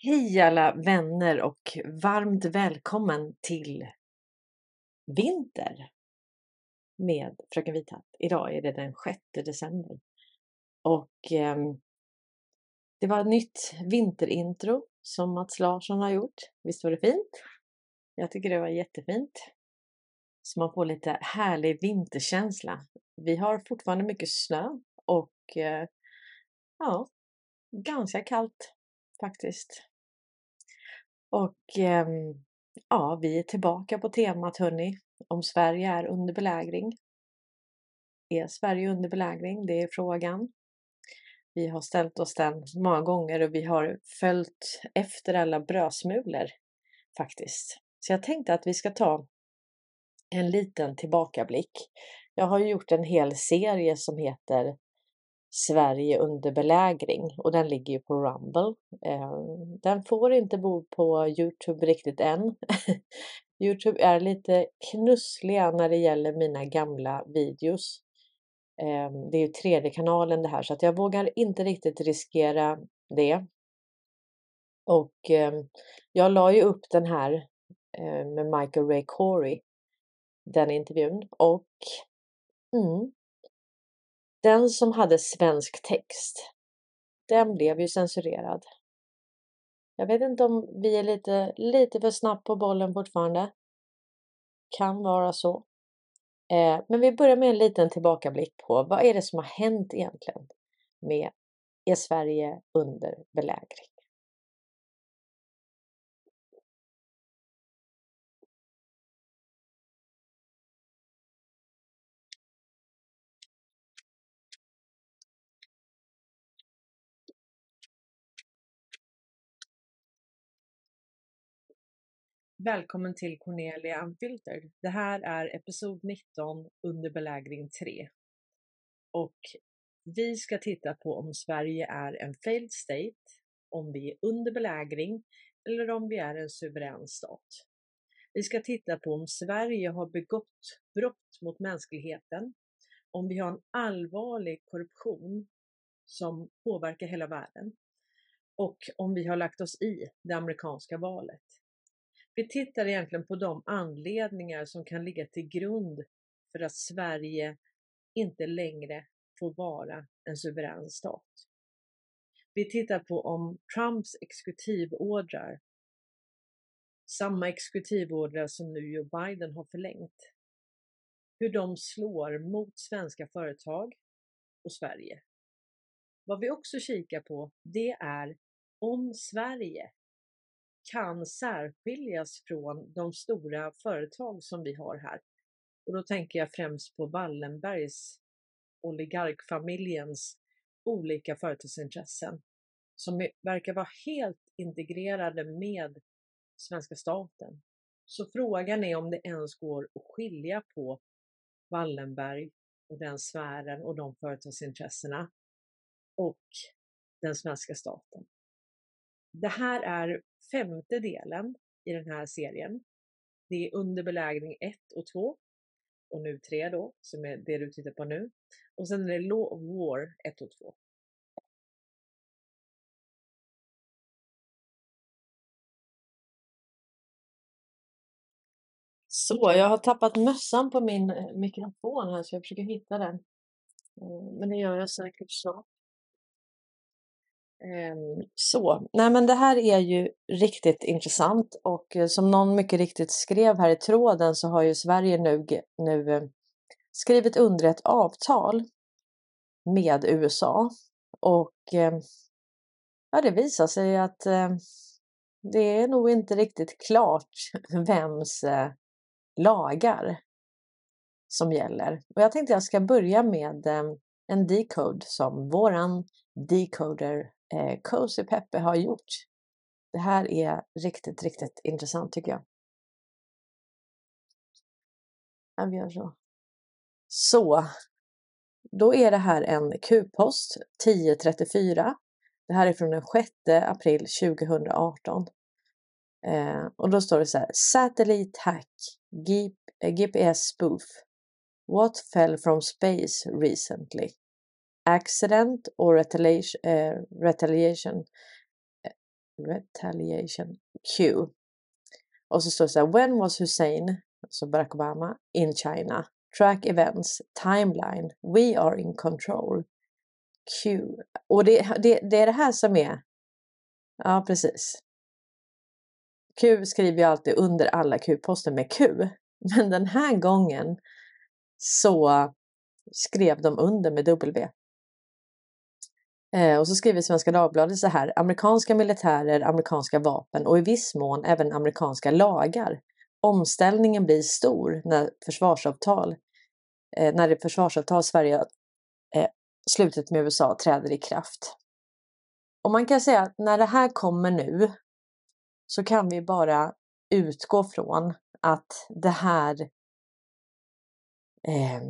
Hej alla vänner och varmt välkommen till Vinter med Fröken Vithatt. Idag är det den 6 december och eh, det var ett nytt vinterintro som Mats Larsson har gjort. Visst var det fint? Jag tycker det var jättefint. Så man får lite härlig vinterkänsla. Vi har fortfarande mycket snö och eh, ja, ganska kallt faktiskt. Och eh, ja, vi är tillbaka på temat hörni, om Sverige är under belägring. Är Sverige under belägring? Det är frågan. Vi har ställt oss den många gånger och vi har följt efter alla brödsmulor faktiskt. Så jag tänkte att vi ska ta en liten tillbakablick. Jag har gjort en hel serie som heter Sverige under belägring och den ligger ju på Rumble. Eh, den får inte bo på Youtube riktigt än. Youtube är lite knussliga när det gäller mina gamla videos. Eh, det är ju tredje kanalen det här så att jag vågar inte riktigt riskera det. Och eh, jag la ju upp den här eh, med Michael Ray Corey, den intervjun och mm, den som hade svensk text, den blev ju censurerad. Jag vet inte om vi är lite, lite för snabbt på bollen fortfarande. Kan vara så. Eh, men vi börjar med en liten tillbakablick på vad är det som har hänt egentligen med Är Sverige under belägring? Välkommen till Cornelia Unfiltered. Det här är episod 19 under belägring 3. Och vi ska titta på om Sverige är en failed state, om vi är under belägring eller om vi är en suverän stat. Vi ska titta på om Sverige har begått brott mot mänskligheten, om vi har en allvarlig korruption som påverkar hela världen och om vi har lagt oss i det amerikanska valet. Vi tittar egentligen på de anledningar som kan ligga till grund för att Sverige inte längre får vara en suverän stat. Vi tittar på om Trumps exekutivordrar, samma exekutivordrar som nu Joe Biden har förlängt, hur de slår mot svenska företag och Sverige. Vad vi också kikar på, det är om Sverige kan särskiljas från de stora företag som vi har här. Och då tänker jag främst på Wallenbergs oligarkfamiljens olika företagsintressen som verkar vara helt integrerade med svenska staten. Så frågan är om det ens går att skilja på Wallenberg och den sfären och de företagsintressena och den svenska staten. Det här är femte delen i den här serien. Det är under belägring 1 och 2 och nu 3 då, som är det du tittar på nu. Och sen är det Law of War 1 och 2. Så, jag har tappat mössan på min eh, mikrofon här så jag försöker hitta den. Eh, men det gör jag säkert snart. Ehm, så, nej men det här är ju riktigt intressant och eh, som någon mycket riktigt skrev här i tråden så har ju Sverige nu, nu eh, skrivit under ett avtal med USA och eh, ja, det visar sig att det är nog inte riktigt klart vems lagar som gäller. Och jag tänkte jag ska börja med en decode som våran decoder eh, Cozy Peppe har gjort. Det här är riktigt, riktigt intressant tycker jag. Vi gör så. Så, då är det här en Q-post 1034. Det här är från den 6 april 2018. Eh, och då står det så här. Satellite hack, GPS eh, spoof. What fell from space recently? Accident or eh, retaliation, uh, retaliation retaliation Q. Och så står det så här, when was Hussein, alltså Barack Obama, in China? Track events, timeline, we are in control. Q. Och det, det, det är det här som är, ja precis. Q skriver jag alltid under alla Q-poster med Q. Men den här gången så skrev de under med W. Eh, och så skriver Svenska Dagbladet så här, amerikanska militärer, amerikanska vapen och i viss mån även amerikanska lagar. Omställningen blir stor när försvarsavtal, eh, när det försvarsavtal Sverige eh, slutet med USA träder i kraft. Och man kan säga att när det här kommer nu så kan vi bara utgå från att det här eh,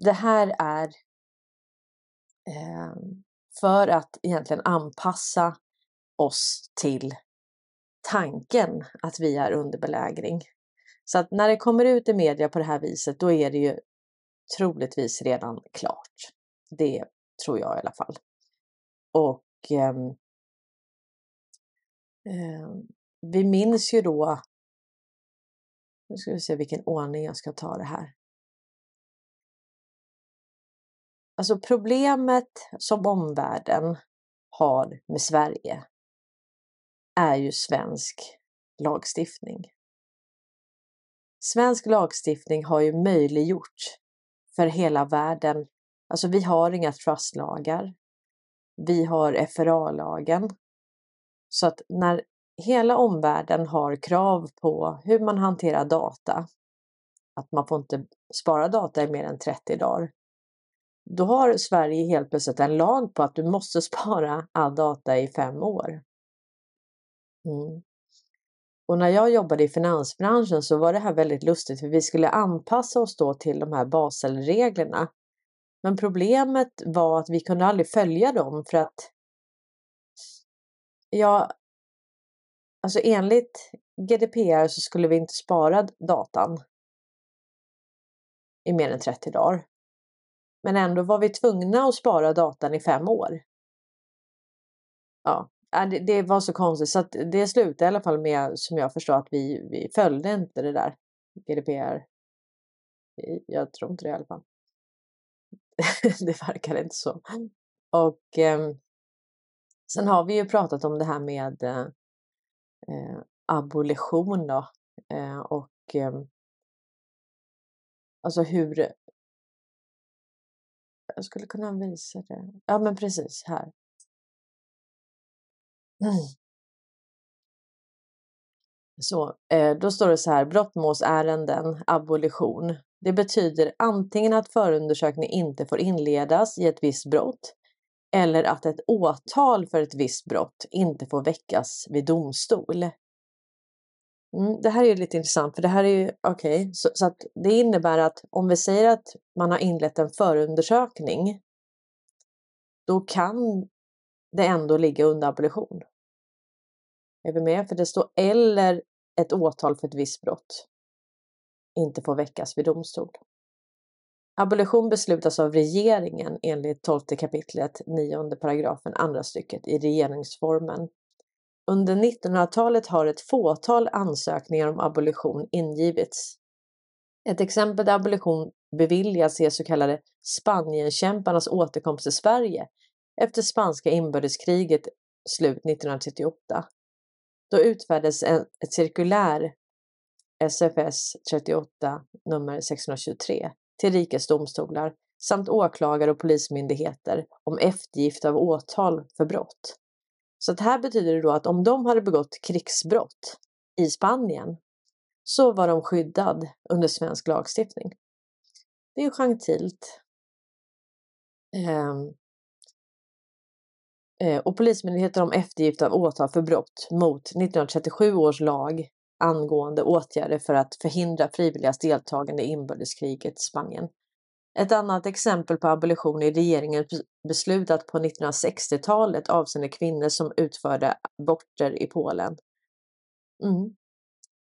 det här är Ehm, för att egentligen anpassa oss till tanken att vi är under belägring. Så att när det kommer ut i media på det här viset, då är det ju troligtvis redan klart. Det tror jag i alla fall. Och eh, eh, vi minns ju då, nu ska vi se vilken ordning jag ska ta det här. Alltså problemet som omvärlden har med Sverige är ju svensk lagstiftning. Svensk lagstiftning har ju möjliggjort för hela världen, alltså vi har inga trustlagar. Vi har FRA-lagen. Så att när hela omvärlden har krav på hur man hanterar data, att man får inte spara data i mer än 30 dagar, då har Sverige helt plötsligt en lag på att du måste spara all data i fem år. Mm. Och när jag jobbade i finansbranschen så var det här väldigt lustigt för vi skulle anpassa oss då till de här Baselreglerna. Men problemet var att vi kunde aldrig följa dem för att ja, alltså enligt GDPR så skulle vi inte spara datan i mer än 30 dagar. Men ändå var vi tvungna att spara datan i fem år. Ja, äh, det, det var så konstigt så att det slutade i alla fall med som jag förstår att vi, vi följde inte det där GDPR. Jag tror inte det i alla fall. det verkar inte så. Och eh, sen har vi ju pratat om det här med eh, eh abolition då eh, och eh, alltså hur jag skulle kunna visa det. Ja, men precis här. Mm. Så, eh, då står det så här, brottmålsärenden, abolition. Det betyder antingen att förundersökning inte får inledas i ett visst brott eller att ett åtal för ett visst brott inte får väckas vid domstol. Mm, det här är lite intressant för det här är ju okej, okay, så, så, att det innebär att om vi säger att man har inlett en förundersökning, då kan det ändå ligga under abolition. Är vi med? För det står eller ett åtal för ett visst brott inte får väckas vid domstol. Abolition beslutas av regeringen enligt 12 kapitlet 9 paragrafen andra stycket i regeringsformen under 1900-talet har ett fåtal ansökningar om abolition ingivits. Ett exempel där abolition beviljas är så kallade Spanienkämparnas återkomst till Sverige efter spanska inbördeskriget slut 1938. Då utfärdades ett cirkulär SFS 38 nummer 623 till rikets domstolar samt åklagare och polismyndigheter om eftergift av åtal för brott. Så det här betyder det då att om de hade begått krigsbrott i Spanien så var de skyddad under svensk lagstiftning. Det är ju gentilt. Ehm. Ehm. och Polismyndigheten om eftergift av åtal för brott mot 1937 års lag angående åtgärder för att förhindra frivilligas deltagande i inbördeskriget i Spanien. Ett annat exempel på abolition är regeringens beslut att på 1960-talet avseende kvinnor som utförde aborter i Polen. Mm.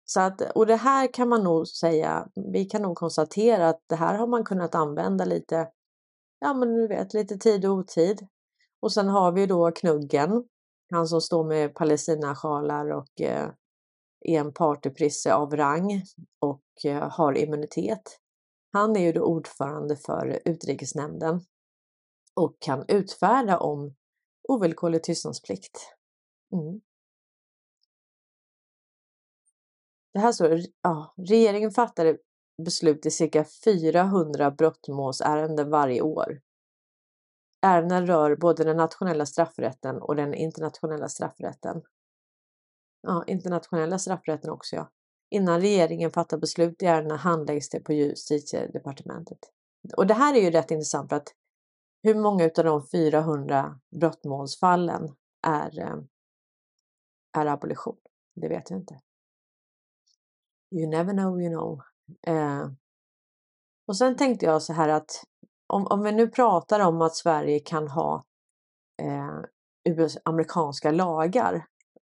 Så att, och det här kan man nog säga, vi kan nog konstatera att det här har man kunnat använda lite, ja men du vet, lite tid och otid. Och sen har vi då knuggen han som står med Palestinasjalar och eh, är en partyprisse av rang och eh, har immunitet. Han är ju då ordförande för utrikesnämnden och kan utfärda om ovillkorlig tystnadsplikt. Mm. Det här står, ja, regeringen fattade beslut i cirka 400 brottmålsärenden varje år. Ärendena rör både den nationella straffrätten och den internationella straffrätten. Ja, internationella straffrätten också ja. Innan regeringen fattar beslut i ärendena handläggs det på justitiedepartementet. Och det här är ju rätt intressant för att hur många av de 400 brottmålsfallen är, eh, är abolition? Det vet jag inte. You never know, you know. Eh, och sen tänkte jag så här att om, om vi nu pratar om att Sverige kan ha eh, amerikanska lagar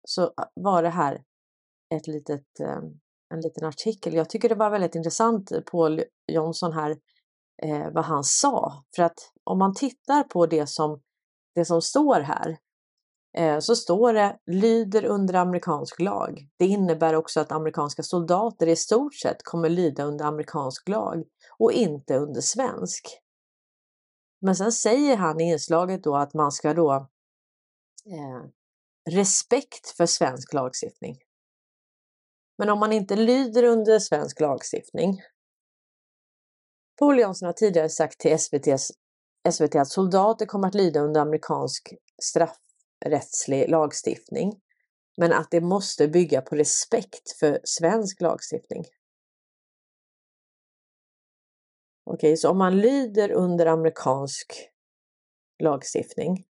så var det här ett litet, eh, en liten artikel. Jag tycker det var väldigt intressant, eh, Paul Jonsson här, eh, vad han sa. För att om man tittar på det som, det som står här eh, så står det lyder under amerikansk lag. Det innebär också att amerikanska soldater i stort sett kommer lyda under amerikansk lag och inte under svensk. Men sen säger han i inslaget då att man ska då eh, respekt för svensk lagstiftning. Men om man inte lyder under svensk lagstiftning. Paul Jansson har tidigare sagt till SVTs, SVT att soldater kommer att lyda under amerikansk straffrättslig lagstiftning. Men att det måste bygga på respekt för svensk lagstiftning. Okej, okay, så om man lyder under amerikansk lagstiftning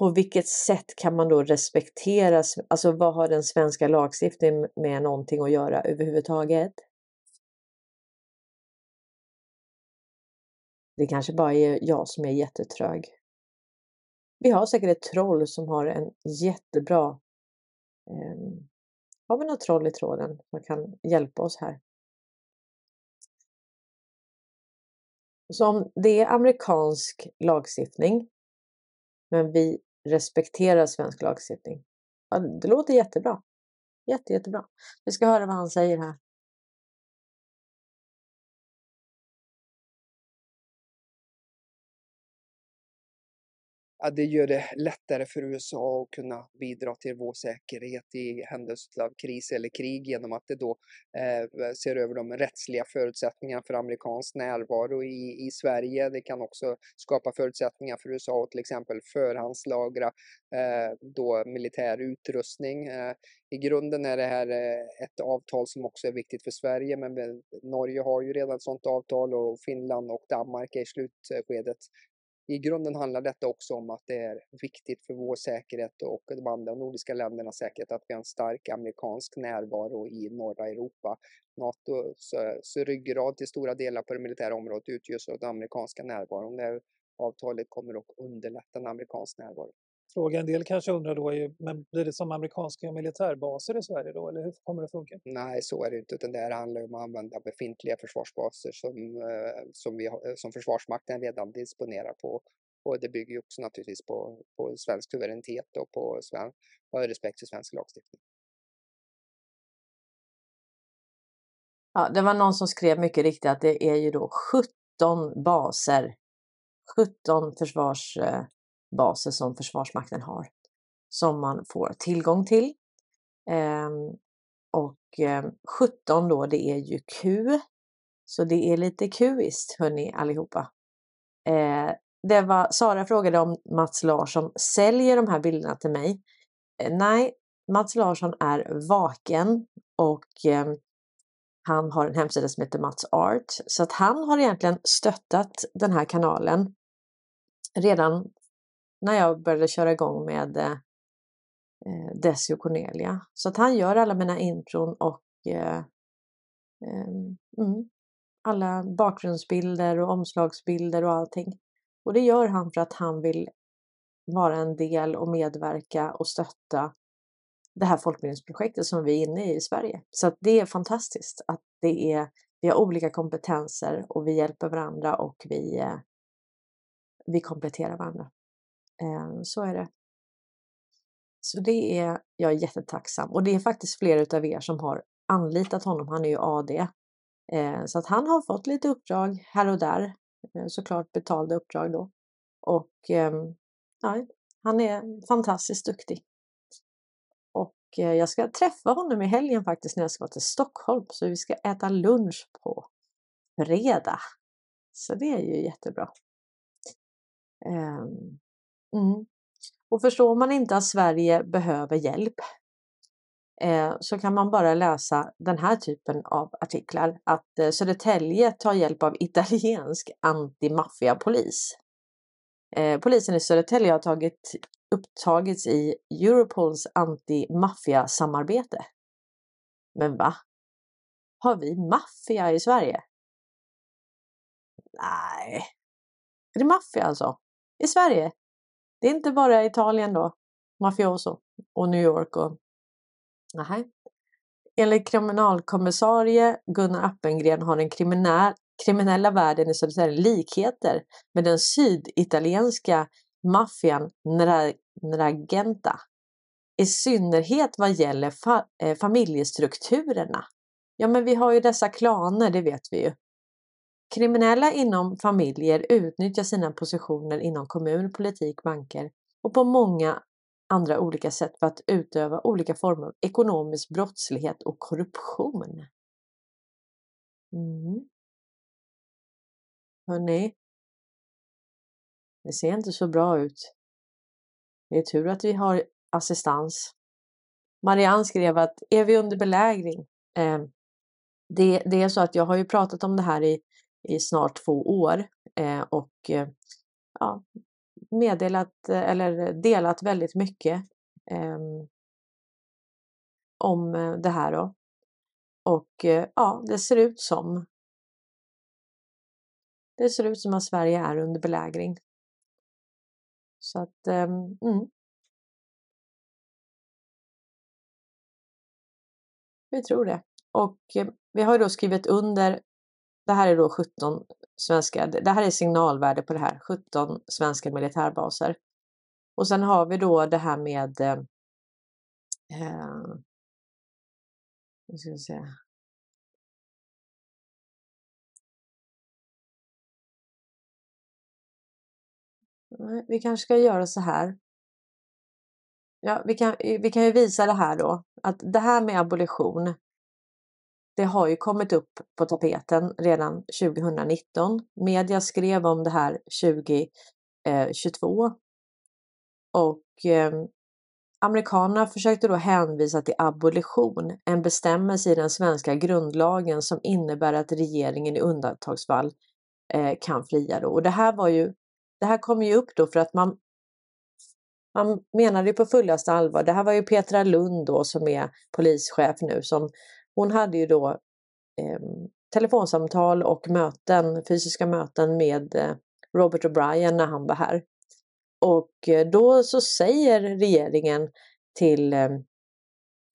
på vilket sätt kan man då respektera, alltså vad har den svenska lagstiftningen med någonting att göra överhuvudtaget? Det kanske bara är jag som är jättetrög. Vi har säkert ett troll som har en jättebra... Eh, har vi något troll i tråden som kan hjälpa oss här? Så om det är amerikansk lagstiftning men vi respekterar svensk lagstiftning. Ja, det låter jättebra. Jätte, jättebra. Vi ska höra vad han säger här. Ja, det gör det lättare för USA att kunna bidra till vår säkerhet i händelse av kris eller krig genom att det då eh, eh, ser över de rättsliga förutsättningarna för amerikansk närvaro i, i Sverige. Det kan också skapa förutsättningar för USA att till exempel förhandslagra eh, då militär utrustning. Eh, I grunden är det här eh, ett avtal som också är viktigt för Sverige, men eh, Norge har ju redan ett sådant avtal och Finland och Danmark är i slutskedet i grunden handlar detta också om att det är viktigt för vår säkerhet och de andra nordiska ländernas säkerhet att vi har en stark amerikansk närvaro i norra Europa. NATOs ryggrad till stora delar på det militära området utgörs av den amerikanska närvaron. Det avtalet kommer att underlätta en amerikansk närvaro fråga. En del kanske undrar då, men blir det som amerikanska militärbaser i Sverige då, eller hur kommer det funka? Nej, så är det inte, utan det här handlar om att använda befintliga försvarsbaser som, eh, som, vi, som Försvarsmakten redan disponerar på. Och det bygger ju också naturligtvis på, på svensk suveränitet och på sven, och respekt för svensk lagstiftning. Ja, det var någon som skrev mycket riktigt att det är ju då 17 baser, 17 försvars eh, baser som Försvarsmakten har som man får tillgång till. Ehm, och ehm, 17 då, det är ju Q. Så det är lite Qist hörni allihopa. Eh, det var, Sara frågade om Mats Larsson säljer de här bilderna till mig. Eh, nej, Mats Larsson är vaken och ehm, han har en hemsida som heter Mats Art. Så att han har egentligen stöttat den här kanalen redan när jag började köra igång med eh, eh, Desi och Cornelia. Så att han gör alla mina intron och eh, eh, mm, alla bakgrundsbilder och omslagsbilder och allting. Och det gör han för att han vill vara en del och medverka och stötta det här folkbildningsprojektet som vi är inne i i Sverige. Så att det är fantastiskt att det är, vi har olika kompetenser och vi hjälper varandra och vi, eh, vi kompletterar varandra. Ehm, så är det. Så det är jag jättetacksam och det är faktiskt flera utav er som har anlitat honom. Han är ju AD. Ehm, så att han har fått lite uppdrag här och där. Ehm, såklart betalda uppdrag då. Och ja, han är fantastiskt duktig. Och eh, jag ska träffa honom i helgen faktiskt när jag ska till Stockholm. Så vi ska äta lunch på fredag. Så det är ju jättebra. Mm. Och förstår man inte att Sverige behöver hjälp eh, så kan man bara läsa den här typen av artiklar. Att eh, Södertälje tar hjälp av italiensk antimaffiapolis. Eh, polisen i Södertälje har tagit, upptagits i Europols anti-maffia-samarbete. Men va? Har vi maffia i Sverige? Nej. Är det maffia alltså? I Sverige? Det är inte bara Italien då, mafioso och New York och... Nej. Enligt kriminalkommissarie Gunnar Appengren har den kriminell, kriminella världen i Södertälje likheter med den syditalienska maffian Nragenta. I synnerhet vad gäller fa eh, familjestrukturerna. Ja, men vi har ju dessa klaner, det vet vi ju. Kriminella inom familjer utnyttjar sina positioner inom kommun, politik, banker och på många andra olika sätt för att utöva olika former av ekonomisk brottslighet och korruption. Mm. Hörrni, det ser inte så bra ut. Det är tur att vi har assistans. Marianne skrev att är vi under belägring? Eh, det, det, är så att jag har ju pratat om det här i i snart två år eh, och eh, ja, meddelat eller delat väldigt mycket ehm, om det här då. Och eh, ja, det ser ut som det ser ut som att Sverige är under belägring. Så att, ehm, mm. Vi tror det. Och eh, vi har ju då skrivit under det här är då 17 svenska, det här är signalvärde på det här, 17 svenska militärbaser. Och sen har vi då det här med eh, eh nu ska vi se. Vi kanske ska göra så här. Ja, vi kan, vi kan ju visa det här då, att det här med abolition, det har ju kommit upp på tapeten redan 2019. Media skrev om det här 2022 eh, och eh, amerikanerna försökte då hänvisa till abolition, en bestämmelse i den svenska grundlagen som innebär att regeringen i undantagsfall eh, kan fria. Då. Och det här var ju, det här kom ju upp då för att man man menade på fullaste allvar, det här var ju Petra Lund då som är polischef nu som hon hade ju då eh, telefonsamtal och möten, fysiska möten med eh, Robert O'Brien när han var här. Och eh, då så säger regeringen till ehm,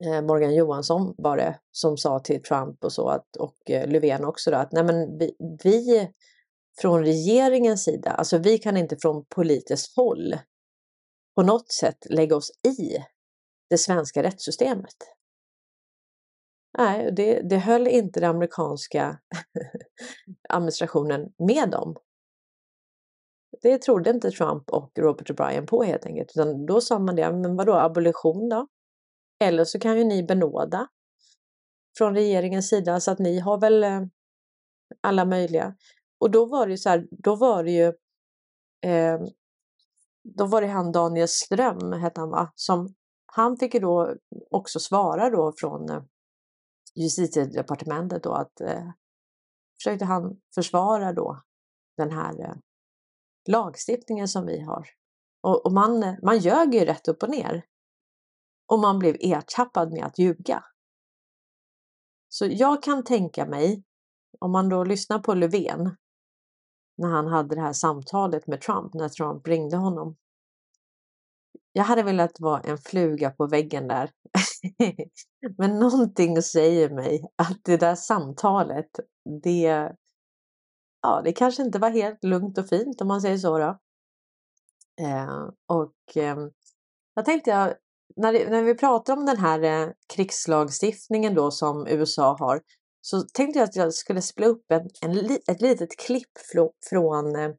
eh, Morgan Johansson var det som sa till Trump och så att, och eh, Löfven också då, att nej men vi, vi från regeringens sida, alltså vi kan inte från politiskt håll på något sätt lägga oss i det svenska rättssystemet. Nej, det, det höll inte den amerikanska administrationen med om. Det trodde inte Trump och Robert O'Brien på helt enkelt, utan då sa man det, men vadå abolition då? Eller så kan ju ni benåda från regeringens sida så att ni har väl eh, alla möjliga. Och då var det ju så här, då var det ju eh, då var det han Daniel Ström, hette han va, som han fick ju då också svara då från eh, justitiedepartementet då att eh, försökte han försvara då den här eh, lagstiftningen som vi har. Och, och man, eh, man ljög ju rätt upp och ner. Och man blev ertappad med att ljuga. Så jag kan tänka mig, om man då lyssnar på Löfven, när han hade det här samtalet med Trump, när Trump ringde honom. Jag hade velat vara en fluga på väggen där Men någonting säger mig att det där samtalet, det, ja, det kanske inte var helt lugnt och fint om man säger så. Då. Eh, och eh, jag tänkte jag, när, när vi pratar om den här eh, krigslagstiftningen då som USA har så tänkte jag att jag skulle spela upp en, en, ett litet klipp från eh,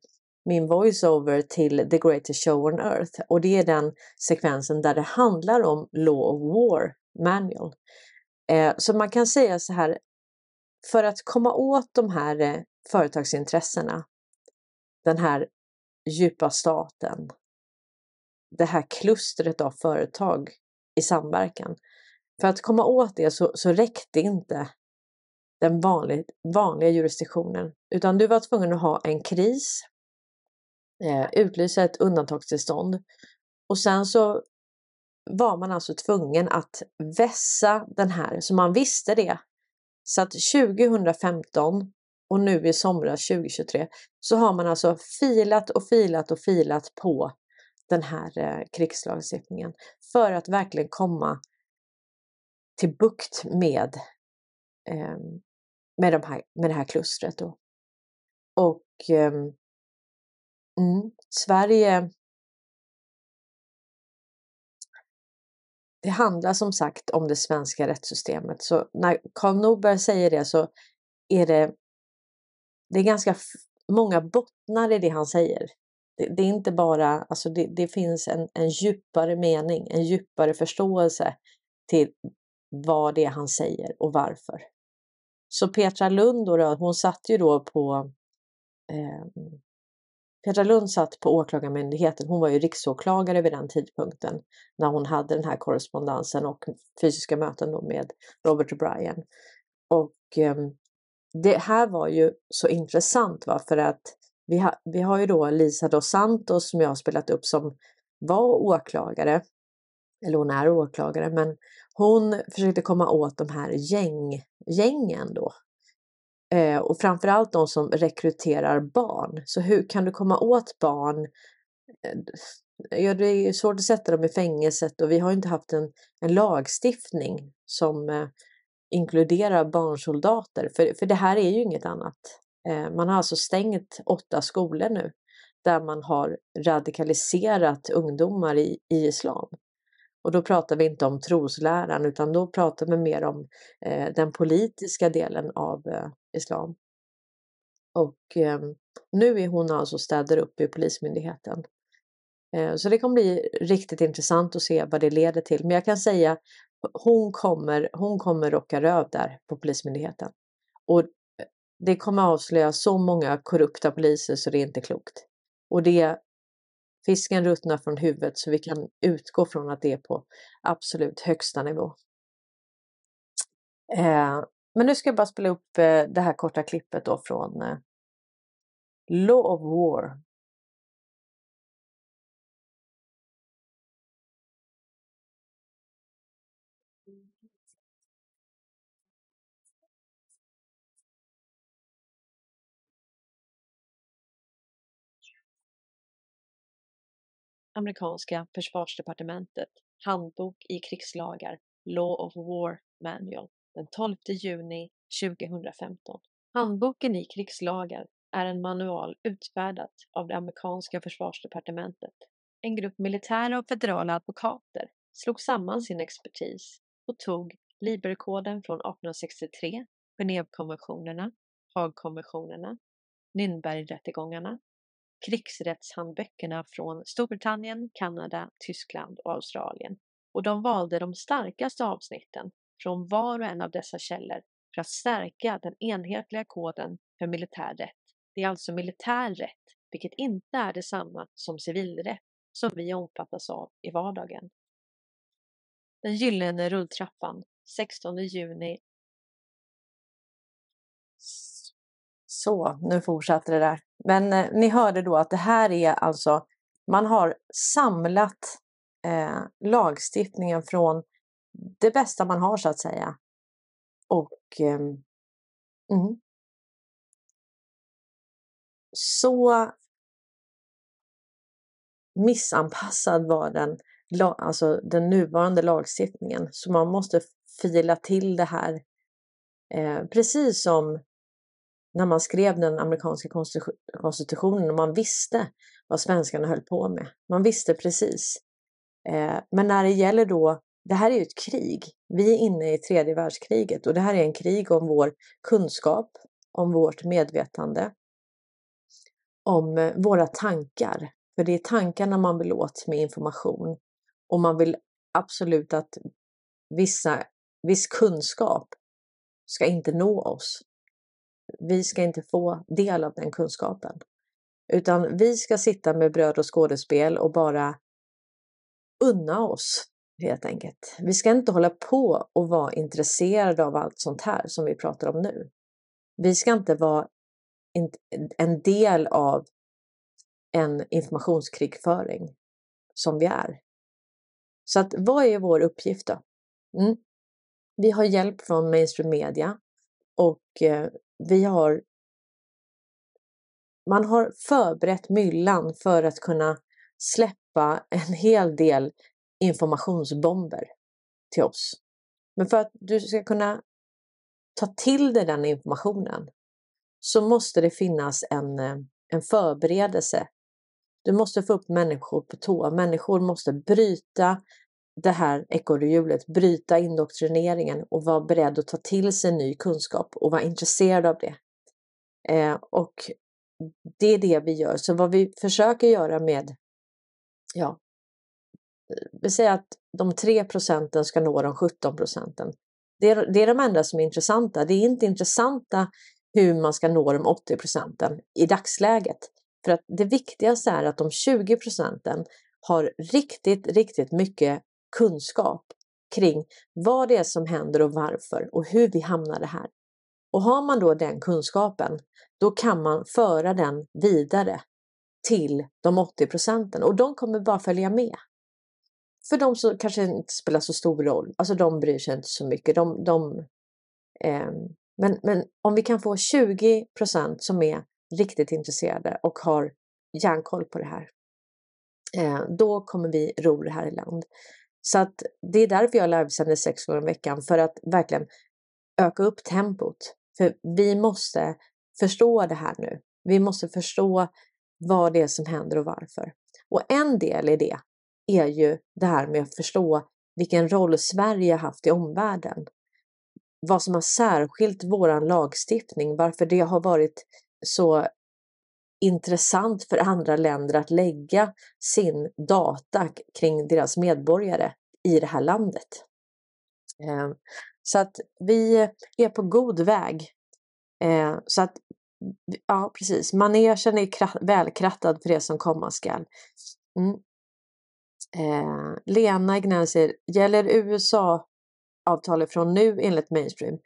min voiceover till The Greatest Show on Earth och det är den sekvensen där det handlar om Law of War Manual. Eh, så man kan säga så här, för att komma åt de här eh, företagsintressena, den här djupa staten, det här klustret av företag i samverkan. För att komma åt det så, så räckte inte den vanlig, vanliga jurisdiktionen, utan du var tvungen att ha en kris, eh, utlysa ett undantagstillstånd och sen så var man alltså tvungen att vässa den här, så man visste det. Så att 2015 och nu i somras 2023 så har man alltså filat och filat och filat på den här eh, krigslagstiftningen för att verkligen komma till bukt med, eh, med, de här, med det här klustret. Då. Och eh, mm, Sverige det handlar som sagt om det svenska rättssystemet. Så när Karl Norberg säger det så är det, det är ganska många bottnar i det han säger. Det, det är inte bara, alltså det, det finns en, en djupare mening, en djupare förståelse till vad det är han säger och varför. Så Petra Lund då, hon satt ju då på eh, Petra Lund satt på Åklagarmyndigheten. Hon var ju riksåklagare vid den tidpunkten när hon hade den här korrespondensen och fysiska möten med Robert O'Brien. Och eh, det här var ju så intressant va? för att vi, ha, vi har ju då Lisa dos Santos som jag har spelat upp som var åklagare, eller hon är åklagare, men hon försökte komma åt de här gäng, gängen då. Eh, och framförallt de som rekryterar barn. Så hur kan du komma åt barn? Eh, ja, det är svårt att sätta dem i fängelset och vi har inte haft en, en lagstiftning som eh, inkluderar barnsoldater. För, för det här är ju inget annat. Eh, man har alltså stängt åtta skolor nu där man har radikaliserat ungdomar i, i islam. Och då pratar vi inte om trosläran utan då pratar vi mer om eh, den politiska delen av eh, islam. Och eh, nu är hon alltså städare upp i Polismyndigheten. Eh, så det kommer bli riktigt intressant att se vad det leder till. Men jag kan säga hon kommer, hon kommer rocka röv där på Polismyndigheten. Och eh, det kommer avslöja så många korrupta poliser så det är inte klokt. Och det Fisken ruttnar från huvudet så vi kan utgå från att det är på absolut högsta nivå. Eh, men nu ska jag bara spela upp eh, det här korta klippet då från eh, Law of War amerikanska försvarsdepartementet Handbok i krigslagar Law of War Manual den 12 juni 2015. Handboken i krigslagar är en manual utfärdat av det amerikanska försvarsdepartementet. En grupp militära och federala advokater slog samman sin expertis och tog Liberkoden från 1863, Genèvekonventionerna, Haagkonventionerna, Nürnbergrättegångarna krigsrättshandböckerna från Storbritannien, Kanada, Tyskland och Australien och de valde de starkaste avsnitten från var och en av dessa källor för att stärka den enhetliga koden för militär rätt. Det är alltså militär rätt, vilket inte är detsamma som civilrätt som vi omfattas av i vardagen. Den gyllene rulltrappan 16 juni Så, nu fortsatte det där. Men eh, ni hörde då att det här är alltså, man har samlat eh, lagstiftningen från det bästa man har så att säga. Och eh, mm. så missanpassad var den, alltså den nuvarande lagstiftningen. Så man måste fila till det här. Eh, precis som när man skrev den amerikanska konstitutionen och man visste vad svenskarna höll på med. Man visste precis. Eh, men när det gäller då, det här är ju ett krig. Vi är inne i tredje världskriget och det här är en krig om vår kunskap, om vårt medvetande, om eh, våra tankar. För det är tankarna man vill åt med information och man vill absolut att vissa, viss kunskap ska inte nå oss. Vi ska inte få del av den kunskapen. Utan vi ska sitta med bröd och skådespel och bara unna oss helt enkelt. Vi ska inte hålla på och vara intresserade av allt sånt här som vi pratar om nu. Vi ska inte vara en del av en informationskrigföring som vi är. Så att vad är vår uppgift då? Mm. Vi har hjälp från mainstream media och eh, vi har man har förberett myllan för att kunna släppa en hel del informationsbomber till oss. Men för att du ska kunna ta till dig den informationen så måste det finnas en, eh, en förberedelse. Du måste få upp människor på tå. Människor måste bryta det här ekorrhjulet, bryta indoktrineringen och vara beredd att ta till sig ny kunskap och vara intresserad av det. Eh, och det är det vi gör. Så vad vi försöker göra med, ja, vi säger att de 3 procenten ska nå de 17 procenten. Det är, det är de enda som är intressanta. Det är inte intressanta hur man ska nå de 80 procenten i dagsläget. För att det viktigaste är att de 20 procenten har riktigt, riktigt mycket kunskap kring vad det är som händer och varför och hur vi hamnade här. Och har man då den kunskapen, då kan man föra den vidare till de 80 procenten och de kommer bara följa med. För de som kanske inte spelar så stor roll, alltså de bryr sig inte så mycket. De, de eh, men, men om vi kan få 20 procent som är riktigt intresserade och har järnkoll på det här, eh, då kommer vi ro det här i land. Så att det är därför jag livesänder sex gånger i veckan, för att verkligen öka upp tempot. För vi måste förstå det här nu. Vi måste förstå vad det är som händer och varför. Och en del i det är ju det här med att förstå vilken roll Sverige haft i omvärlden. Vad som har särskilt våran lagstiftning, varför det har varit så intressant för andra länder att lägga sin data kring deras medborgare i det här landet. Ehm, så att vi är på god väg. Ehm, så att, ja precis, manegen är välkrattad för det som komma skall. Mm. Ehm, Lena Ignell säger, gäller USA-avtalet från nu enligt mainstream?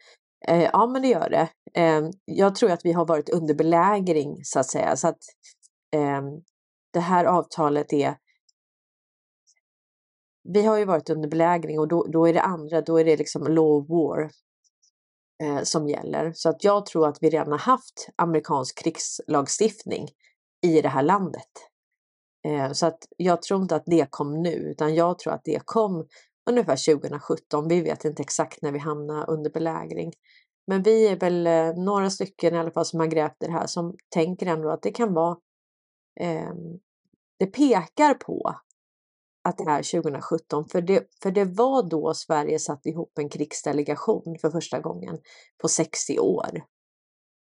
Ja, men det gör det. Eh, jag tror att vi har varit under belägring så att säga. Så att eh, det här avtalet är vi har ju varit under belägring och då, då är det andra, då är det liksom law of war eh, som gäller. Så att jag tror att vi redan har haft amerikansk krigslagstiftning i det här landet. Eh, så att jag tror inte att det kom nu, utan jag tror att det kom ungefär 2017. Vi vet inte exakt när vi hamnar under belägring. Men vi är väl eh, några stycken i alla fall som har grävt det här som tänker ändå att det kan vara eh, det pekar på att det är 2017, för det, för det var då Sverige satte ihop en krigsdelegation för första gången på 60 år.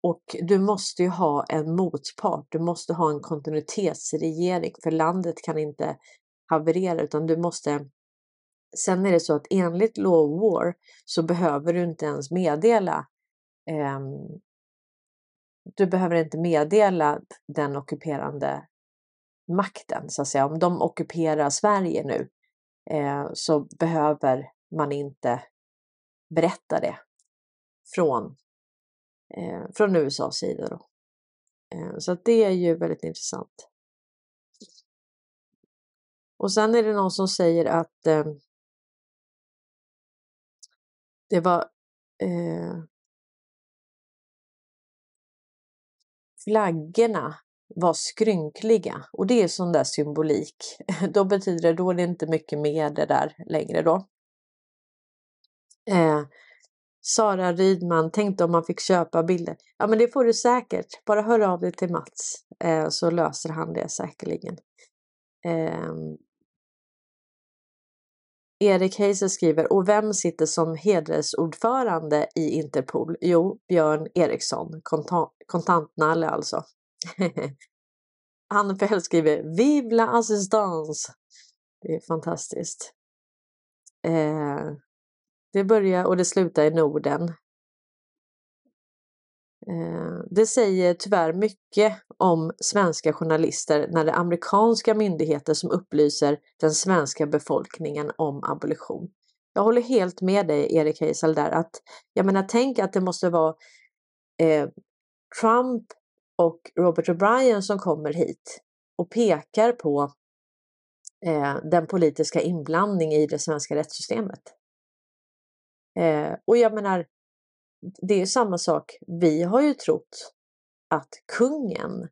Och du måste ju ha en motpart, du måste ha en kontinuitetsregering, för landet kan inte haverera utan du måste Sen är det så att enligt Law of War så behöver du inte ens meddela eh, du behöver inte meddela den ockuperande makten så att säga. Om de ockuperar Sverige nu eh, så behöver man inte berätta det från, eh, från USAs sida. Då. Eh, så att det är ju väldigt intressant. Och sen är det någon som säger att eh, det var eh, flaggorna var skrynkliga och det är sån där symbolik. Då betyder det, då är det inte mycket mer det där längre då. Eh, Sara Rydman tänkte om man fick köpa bilder. Ja men det får du säkert. Bara hör av dig till Mats eh, så löser han det säkerligen. Eh, Erik Heiser skriver, och vem sitter som hedersordförande i Interpol? Jo, Björn Eriksson, kontantnalle alltså. Han skriver Vive la assistance! Det är fantastiskt. Eh, det börjar och det slutar i Norden. Eh, det säger tyvärr mycket om svenska journalister när det är amerikanska myndigheter som upplyser den svenska befolkningen om abolition. Jag håller helt med dig Erik Heisel där att jag menar tänk att det måste vara eh, Trump och Robert O'Brien som kommer hit och pekar på eh, den politiska inblandning i det svenska rättssystemet. Eh, och jag menar, det är samma sak. Vi har ju trott att kungen,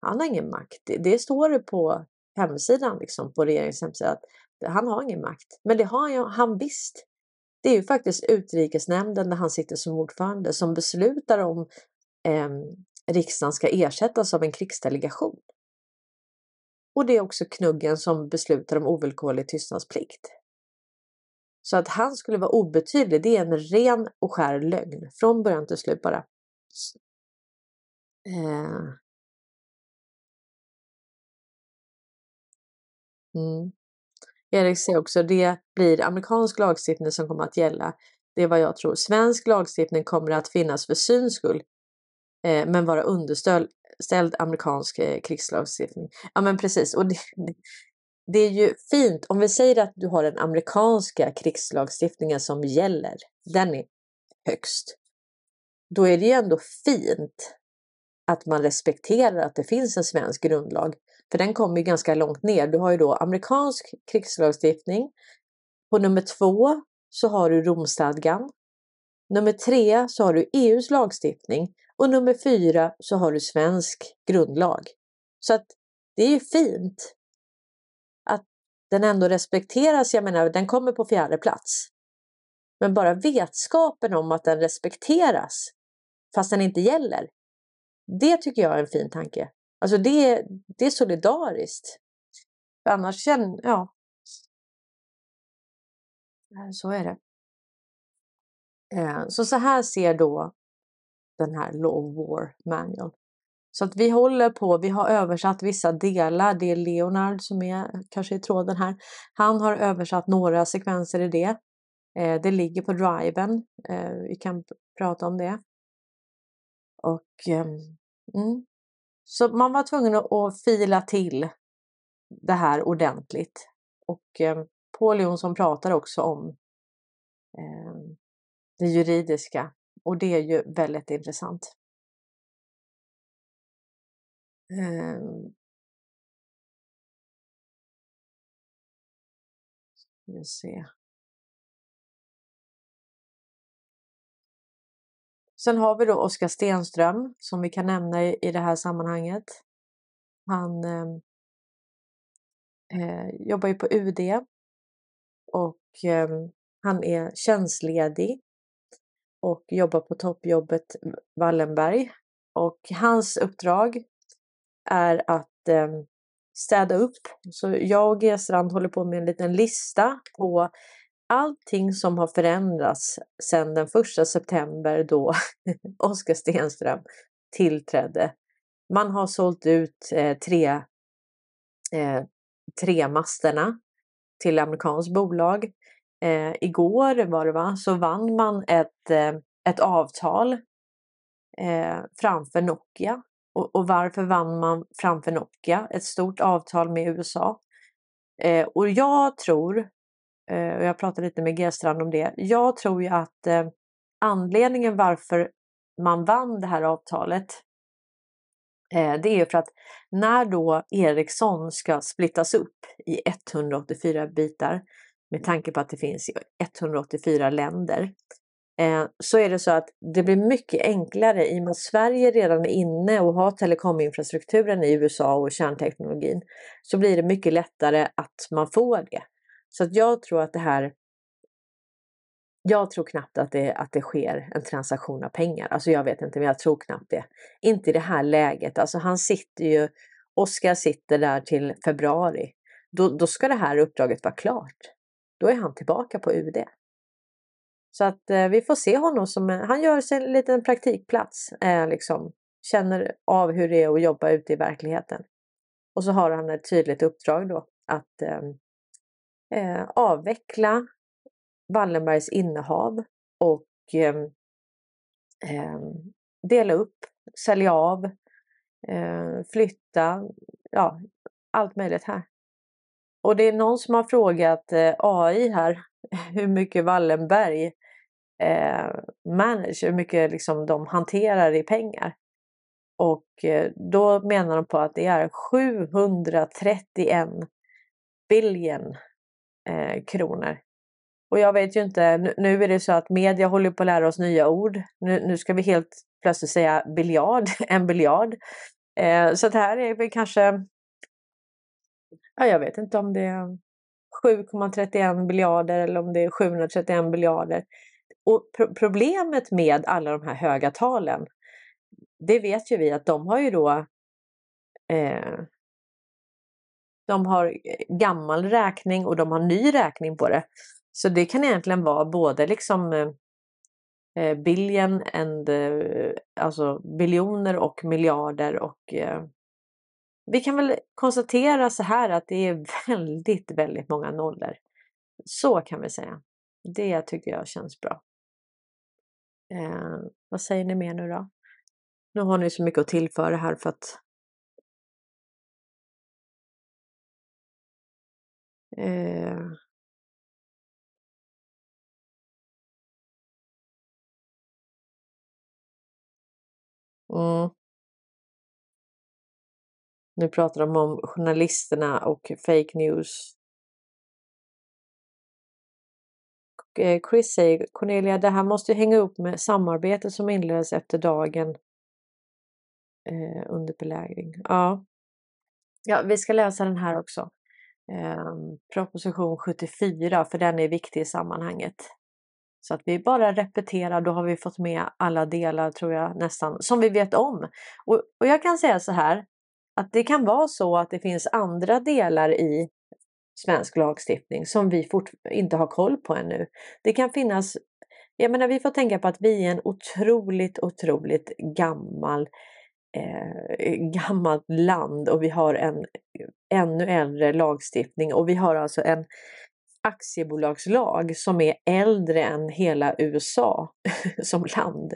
han har ingen makt. Det, det står det på hemsidan, liksom, på regeringens hemsida, att han har ingen makt. Men det har han, han visst. Det är ju faktiskt utrikesnämnden där han sitter som ordförande som beslutar om eh, riksdagen ska ersättas av en krigsdelegation. Och det är också knuggen som beslutar om ovillkorlig tystnadsplikt. Så att han skulle vara obetydlig, det är en ren och skär lögn från början till slut bara. Eh. Mm. Erik säger också det blir amerikansk lagstiftning som kommer att gälla. Det är vad jag tror. Svensk lagstiftning kommer att finnas för syns skull eh, men vara underställd amerikansk eh, krigslagstiftning. Ja men precis, och det, det är ju fint om vi säger att du har den amerikanska krigslagstiftningen som gäller. Den är högst. Då är det ju ändå fint att man respekterar att det finns en svensk grundlag. För den kommer ju ganska långt ner. Du har ju då amerikansk krigslagstiftning. På nummer två så har du Romstadgan. Nummer tre så har du EUs lagstiftning och nummer fyra så har du svensk grundlag. Så att det är ju fint den ändå respekteras. Jag menar, den kommer på fjärde plats. Men bara vetskapen om att den respekteras fast den inte gäller. Det tycker jag är en fin tanke. Alltså det, det är solidariskt. För annars känner, ja. Eh, så är det. Eh, så så här ser då den här Law War Manual så att vi håller på, vi har översatt vissa delar, det är Leonard som är kanske i tråden här. Han har översatt några sekvenser i det. Eh, det ligger på driven, eh, vi kan prata om det. Och eh, mm. Så man var tvungen att fila till det här ordentligt. Och eh, Paul Jonsson pratar också om eh, det juridiska och det är ju väldigt intressant. Ehm. Ska vi se. Sen har vi då Oskar Stenström som vi kan nämna i, i det här sammanhanget. Han ehm, eh, jobbar ju på UD och eh, han är tjänstledig och jobbar på toppjobbet Wallenberg. Och hans uppdrag är att eh, städa upp. Så jag och G-strand håller på med en liten lista på allting som har förändrats sedan den första september då Oskar Stenström tillträdde. Man har sålt ut eh, tre, eh, tre masterna till amerikanskt bolag. Eh, igår var det va, så vann man ett, eh, ett avtal eh, framför Nokia och, och, varför vann man framför Nokia? Ett stort avtal med USA. Eh, och jag tror, eh, och jag pratade lite med G-strand om det, jag tror ju att eh, anledningen varför man vann det här avtalet eh, det är för att när då Ericsson ska splittas upp i 184 bitar med tanke på att det finns 184 länder Eh, så är det så att det blir mycket enklare i och med att Sverige redan är inne och har telekominfrastrukturen i USA och kärnteknologin. Så blir det mycket lättare att man får det. Så att jag tror att det här jag tror knappt att det, att det sker en transaktion av pengar. Alltså jag vet inte, men jag tror knappt det. Inte i det här läget. Alltså han sitter ju, Oskar sitter där till februari. Då, då ska det här uppdraget vara klart. Då är han tillbaka på UD. Så att eh, vi får se honom som, han gör sig en liten praktikplats. Eh, liksom, känner av hur det är att jobba ute i verkligheten. Och så har han ett tydligt uppdrag då att eh, eh avveckla Wallenbergs innehav och eh, eh, dela upp, sälja av, eh, flytta, ja allt möjligt här. Och det är någon som har frågat eh, AI här hur mycket Wallenberg eh, manage, hur mycket liksom de hanterar i pengar. Och eh, då menar de på att det är 731 biljon eh, kronor. Och jag vet ju inte, nu, nu är det så att media håller på att lära oss nya ord. Nu, nu ska vi helt plötsligt säga biljard, en biljard. Eh, så det här är väl kanske, ja, jag vet inte om det 7,31 biljarder eller om det är 731 biljarder. Och pro problemet med alla de här höga talen, det vet ju vi att de har ju då eh, de har eh, gammal räkning och de har ny räkning på det. Så det kan egentligen vara både liksom eh, eh billion and, eh, alltså biljoner och miljarder och eh, vi kan väl konstatera så här att det är väldigt, väldigt många nollor. Så kan vi säga. Det tycker jag känns bra. Eh, vad säger ni mer nu då? Nu har ni så mycket att tillföra här för att eh, Mm. Nu pratar de om journalisterna och fake news. Eh, Chris säger Cornelia, det här måste hänga upp med samarbetet som inleddes efter dagen eh, under belägring. Ja. ja, vi ska läsa den här också. Eh, proposition 74, för den är viktig i sammanhanget. Så att vi bara repeterar, då har vi fått med alla delar tror jag nästan som vi vet om. Och, och jag kan säga så här att det kan vara så att det finns andra delar i svensk lagstiftning som vi inte har koll på ännu. Det kan finnas, jag menar vi får tänka på att vi är en otroligt, otroligt gammal eh, gammalt land och vi har en ännu äldre lagstiftning och vi har alltså en aktiebolagslag som är äldre än hela USA som land.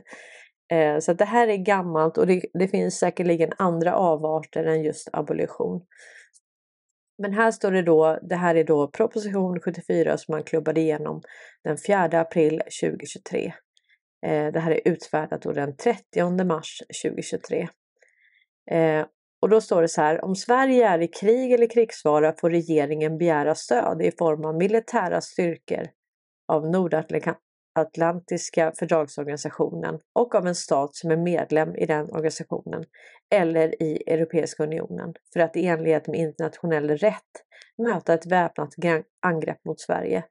Eh, så det här är gammalt och det, det finns säkerligen andra avarter än just abolition. Men här står det då, det här är då proposition 74 som man klubbade igenom den 4 april 2023. Eh, det här är utfärdat då den 30 mars 2023. Eh, och då står det så här, om Sverige är i krig eller krigsfara får regeringen begära stöd i form av militära styrkor av Atlantiska fördragsorganisationen och av en stat som är medlem i den organisationen eller i Europeiska unionen för att i enlighet med internationell rätt möta ett väpnat angrepp mot Sverige.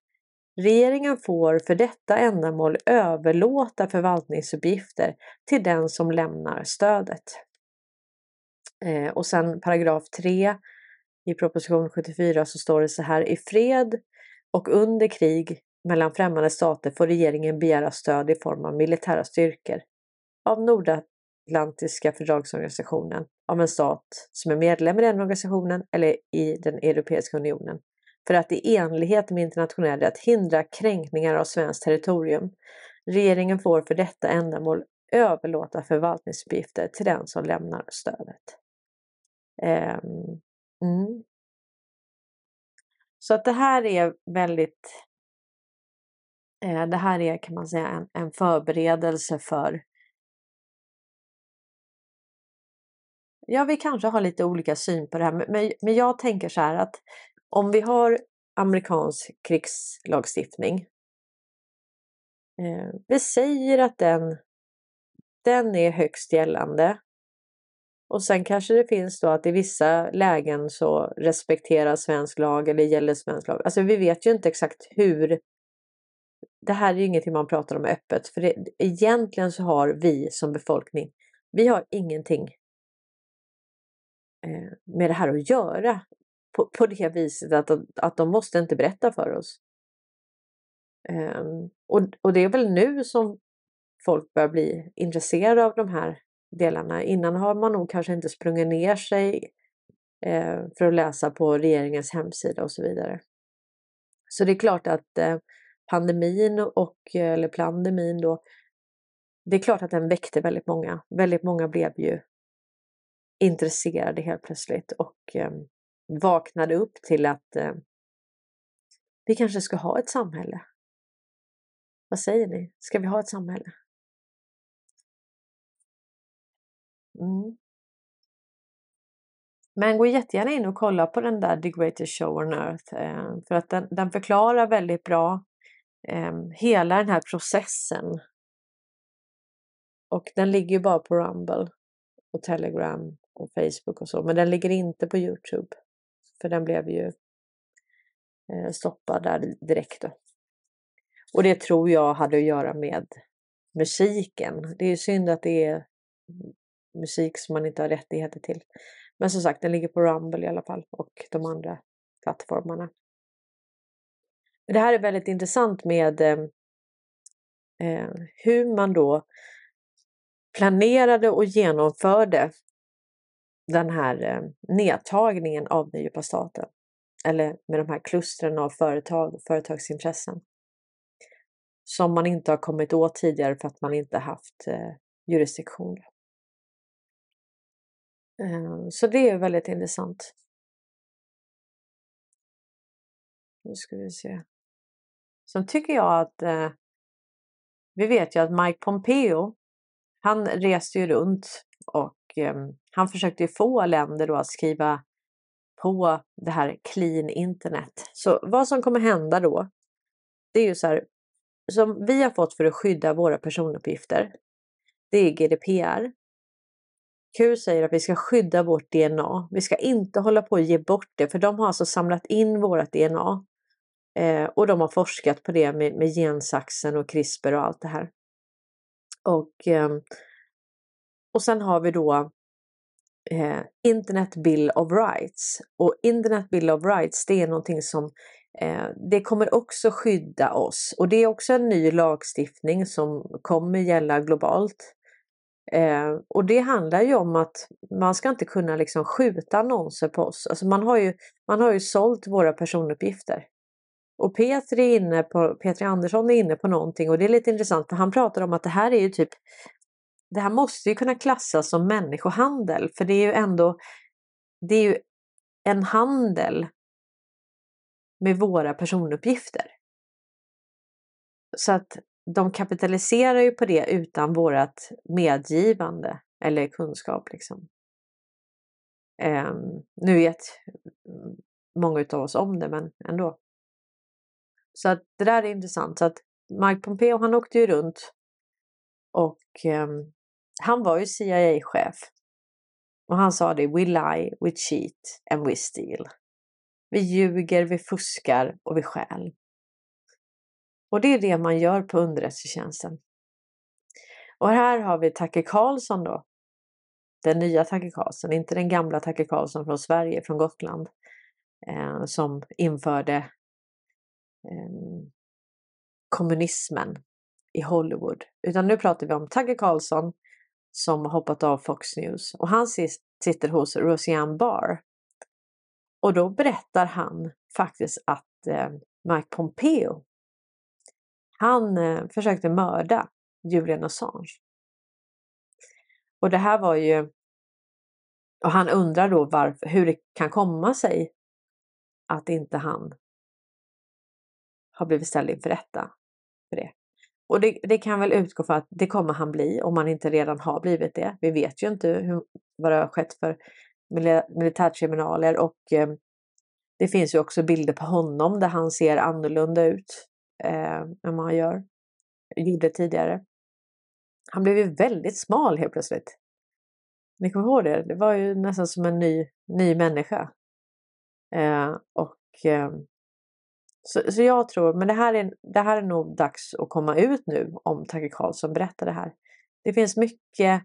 Regeringen får för detta ändamål överlåta förvaltningsuppgifter till den som lämnar stödet. Eh, och sen paragraf 3 i proposition 74 så står det så här i fred och under krig mellan främmande stater får regeringen begära stöd i form av militära styrkor av Nordatlantiska fördragsorganisationen, av en stat som är medlem i den organisationen eller i den Europeiska unionen för att i enlighet med internationell rätt hindra kränkningar av svenskt territorium. Regeringen får för detta ändamål överlåta förvaltningsuppgifter till den som lämnar stödet. Um, mm. Så att det här är väldigt Eh, det här är kan man säga en, en förberedelse för Ja, vi kanske har lite olika syn på det här, men, men jag tänker så här att om vi har amerikansk krigslagstiftning. Eh, vi säger att den, den är högst gällande och sen kanske det finns då att i vissa lägen så respekterar svensk lag eller gäller svensk lag. Alltså vi vet ju inte exakt hur det här är ju ingenting man pratar om öppet för det, egentligen så har vi som befolkning, vi har ingenting eh, med det här att göra på, på det viset att, att de måste inte berätta för oss. Um, och, och det är väl nu som folk börjar bli intresserade av de här delarna. Innan har man nog kanske inte sprungit ner sig eh, för att läsa på regeringens hemsida och så vidare. Så det är klart att eh, pandemin och, eller pandemin då, det är klart att den väckte väldigt många. Väldigt många blev ju intresserade helt plötsligt och eh, vaknade upp till att eh, vi kanske ska ha ett samhälle. Vad säger ni? Ska vi ha ett samhälle? Mm. Men gå jättegärna in och kolla på den där The Greatest Show on Earth eh, för att den, den förklarar väldigt bra eh, hela den här processen. Och den ligger ju bara på Rumble och Telegram och Facebook och så, men den ligger inte på Youtube. För den blev ju eh, stoppad där direkt. Då. Och det tror jag hade att göra med musiken. Det är ju synd att det är musik som man inte har rättigheter till. Men som sagt, den ligger på Rumble i alla fall och de andra plattformarna. Det här är väldigt intressant med eh, eh, hur man då planerade och genomförde den här eh, nedtagningen av den djupa staten. Eller med de här klustren av företag och företagsintressen. Som man inte har kommit åt tidigare för att man inte haft eh, jurisdiktion. Eh, så det är väldigt intressant. Nu ska vi se. Sen tycker jag att eh, vi vet ju att Mike Pompeo, han reste ju runt och eh, han försökte ju få länder då att skriva på det här clean internet. Så vad som kommer hända då, det är ju så här, som vi har fått för att skydda våra personuppgifter, det är GDPR. Q säger att vi ska skydda vårt DNA. Vi ska inte hålla på att ge bort det för de har alltså samlat in vårt DNA. Eh, och de har forskat på det med, med gensaxen och CRISPR och allt det här. Och, eh, och sen har vi då eh, Internet Bill of Rights. Och Internet Bill of Rights det är någonting som eh, det kommer också skydda oss och det är också en ny lagstiftning som kommer gälla globalt. Eh, och det handlar ju om att man ska inte kunna liksom skjuta annonser på oss. Alltså man, har ju, man har ju sålt våra personuppgifter. Och Petri, är inne på, Petri Andersson är inne på någonting och det är lite intressant för han pratar om att det här är ju typ det här måste ju kunna klassas som människohandel för det är ju ändå det är ju en handel med våra personuppgifter. Så att de kapitaliserar ju på det utan vårat medgivande eller kunskap. Liksom. Um, nu vet många av oss om det, men ändå. Så att det där är intressant. Så att Mike Pompeo han åkte ju runt och eh, han var ju CIA-chef. Och han sa det, we lie, we cheat and we steal. Vi ljuger, vi fuskar och vi stjäl. Och det är det man gör på underrättelsetjänsten. Och här har vi Tacke Karlsson då. Den nya Tacke Karlsson, inte den gamla Tacke Karlsson från Sverige, från Gotland. Eh, som införde Ehm, kommunismen i Hollywood. Utan nu pratar vi om Tagge Carlson som har hoppat av Fox News och han sitter hos Roseanne Barr. Och då berättar han faktiskt att eh, Mike Pompeo han eh, försökte mörda Julian Assange. Och det här var ju... Och han undrar då varför, hur det kan komma sig att inte han har blivit ställd inför rätta för det. Och det, det, kan väl utgå för att det kommer han bli om han inte redan har blivit det. Vi vet ju inte hur, vad det har skett för militärkriminaler och eh, det finns ju också bilder på honom där han ser annorlunda ut eh, än vad han gör, gjorde tidigare. Han blev ju väldigt smal helt plötsligt. Ni kommer ihåg det? Det var ju nästan som en ny, ny människa. Eh, och eh, så, så jag tror, men det här, är, det här är nog dags att komma ut nu om Tage Karlsson berättar det här. Det finns mycket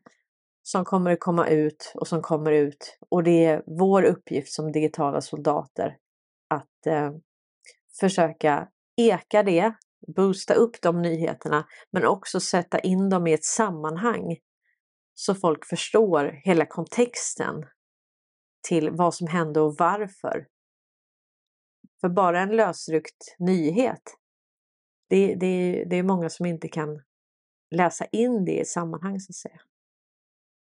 som kommer att komma ut och som kommer ut och det är vår uppgift som digitala soldater att eh, försöka eka det, boosta upp de nyheterna men också sätta in dem i ett sammanhang så folk förstår hela kontexten till vad som hände och varför. För bara en lösryckt nyhet, det, det, det är många som inte kan läsa in det i ett sammanhang så att säga.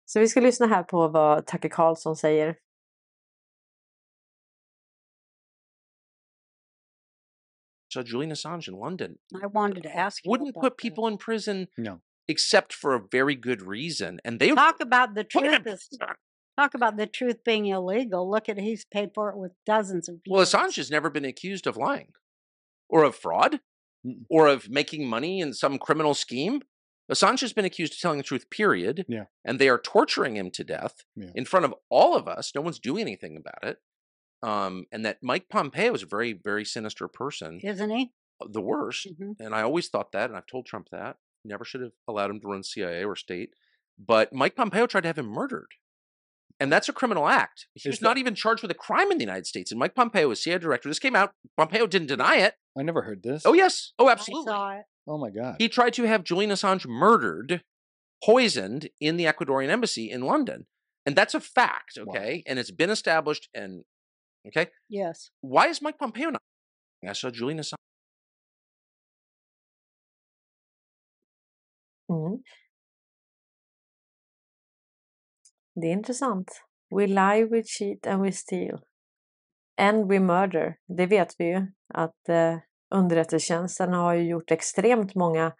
Så vi ska lyssna här på vad Tucker Carlson säger. So Julian Assange in London I wanted to ask you wouldn't put that. people in prison No. except for a very good reason. And they Talk about the truth. Is, talk about the truth being illegal. Look at he's paid for it with dozens of Well. Assange has never been accused of lying or of fraud or of making money in some criminal scheme. Assange has been accused of telling the truth, period. Yeah. And they are torturing him to death Yeah. in front of all of us. No one's doing anything about it. Um, and that Mike Pompeo is a very, very sinister person, isn't he? the worst. hmm And I always thought that, and I've told Trump that. Never should have allowed him to run CIA or state. But Mike Pompeo tried to have him murdered. And that's a criminal act. He Is was not even charged with a crime in the United States. And Mike Pompeo was CIA director. This came out. Pompeo didn't deny it. I never heard this. Oh, yes. Oh, I absolutely. saw it. Oh my god. He tried to have Julian Assange murdered, poisoned in the Ecuadorian embassy in London. And that's a fact, Wow. okay? And it's been established. And, okay? Yes. Why is Mike Pompeo not? I saw Julian Assange. Mm. Det är intressant. We lie, we cheat and we steal. And we murder. Det vet vi ju att eh, underrättelsetjänsten har ju gjort extremt många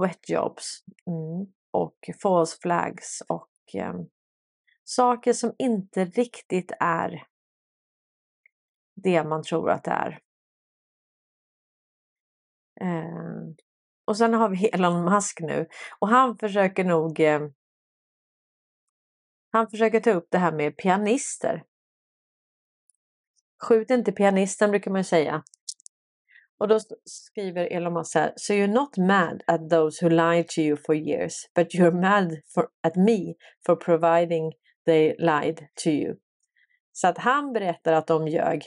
wet jobs mm. och false flags och eh, saker som inte riktigt är det man tror att det är. Eh, och sen har vi Elon Musk nu och han försöker nog eh, han försöker ta upp det här med pianister. Skjut inte pianisten brukar man säga. Och då skriver Elon Musk så här. So you're not mad at those who lied to you for years, but you're mad for, at me for providing they lied to you. Så att han berättar att de ljög.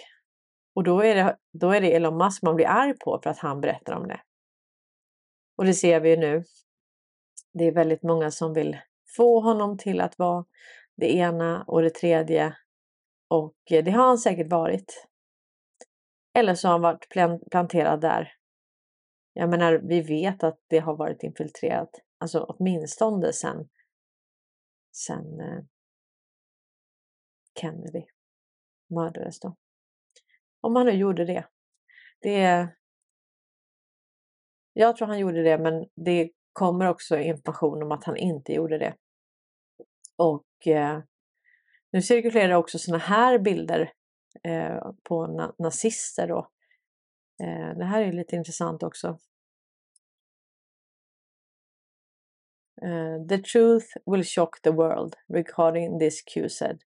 Och då är det, då är det Elon Musk man blir arg på för att han berättar om det. Och det ser vi ju nu. Det är väldigt många som vill få honom till att vara det ena och det tredje. Och eh, det har han säkert varit. Eller så har han varit planterad där. Jag menar, vi vet att det har varit infiltrerat. Alltså åtminstone sen, sen eh, Kennedy mördades då. Om han nu gjorde det. Det. Jag tror han gjorde det, men det kommer också information om att han inte gjorde det. Och eh, nu cirkulerar också sådana här bilder eh, på na- nazister då. Eh, det här är lite intressant också. Eh, the truth will shock the world regarding this Q said.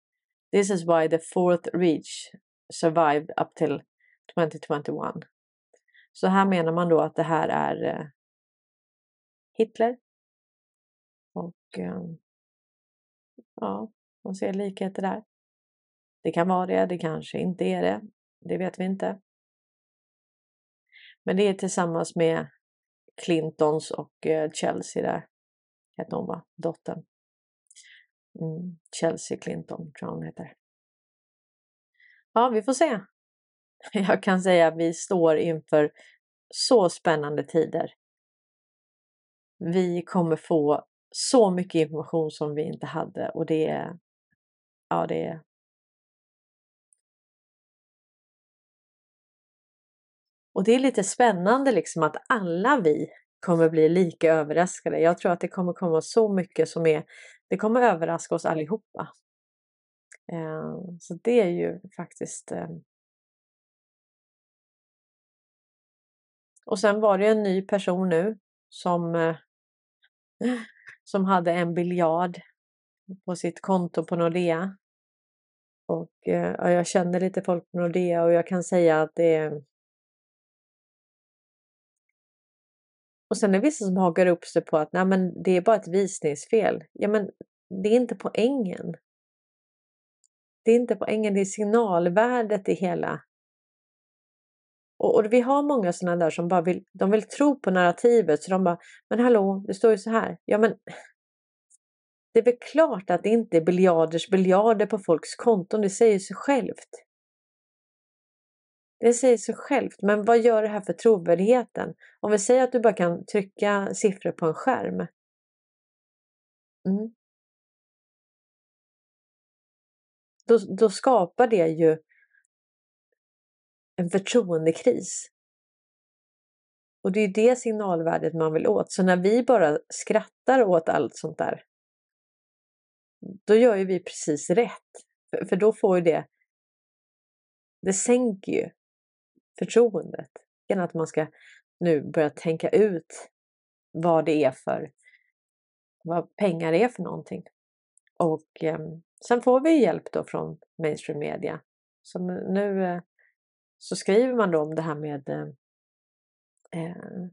This is why the fourth reach survived up till 2021. Så här menar man då att det här är eh, Hitler. Och eh, ja, man ser likheter där. Det kan vara det, det kanske inte är det. Det vet vi inte. Men det är tillsammans med Clintons och eh, Chelsea där. Hette hon va? Dottern. Mm, Chelsea Clinton tror jag hon heter. Ja, vi får se. Jag kan säga att vi står inför så spännande tider. Vi kommer få så mycket information som vi inte hade och det är, ja det är Och det är lite spännande liksom att alla vi kommer bli lika överraskade. Jag tror att det kommer komma så mycket som är, det kommer överraska oss allihopa. Eh, så det är ju faktiskt eh Och sen var det en ny person nu som, eh, som hade en biljard på sitt konto på Nordea. Och eh, ja, jag känner lite folk på Nordea och jag kan säga att det är... Och sen är det vissa som hakar upp sig på att Nej, men det är bara ett visningsfel. Ja, men det är inte poängen. Det är inte poängen, det är signalvärdet i hela och, och vi har många sådana där som bara vill, de vill tro på narrativet så de bara, men hallå, det står ju så här. Ja, men det är väl klart att det inte är biljarders biljarder på folks konton, det säger sig självt. Det säger sig självt, men vad gör det här för trovärdigheten? Om vi säger att du bara kan trycka siffror på en skärm. Mm. Då, då skapar det ju en förtroendekris. Och det är det signalvärdet man vill åt. Så när vi bara skrattar åt allt sånt där, då gör ju vi precis rätt. För, då får ju det, det sänker ju förtroendet. Än att man ska nu börja tänka ut vad det är för, vad pengar är för någonting. Och eh, sen får vi hjälp då från mainstream media. Som nu eh, så skriver man då om det här med eh, eh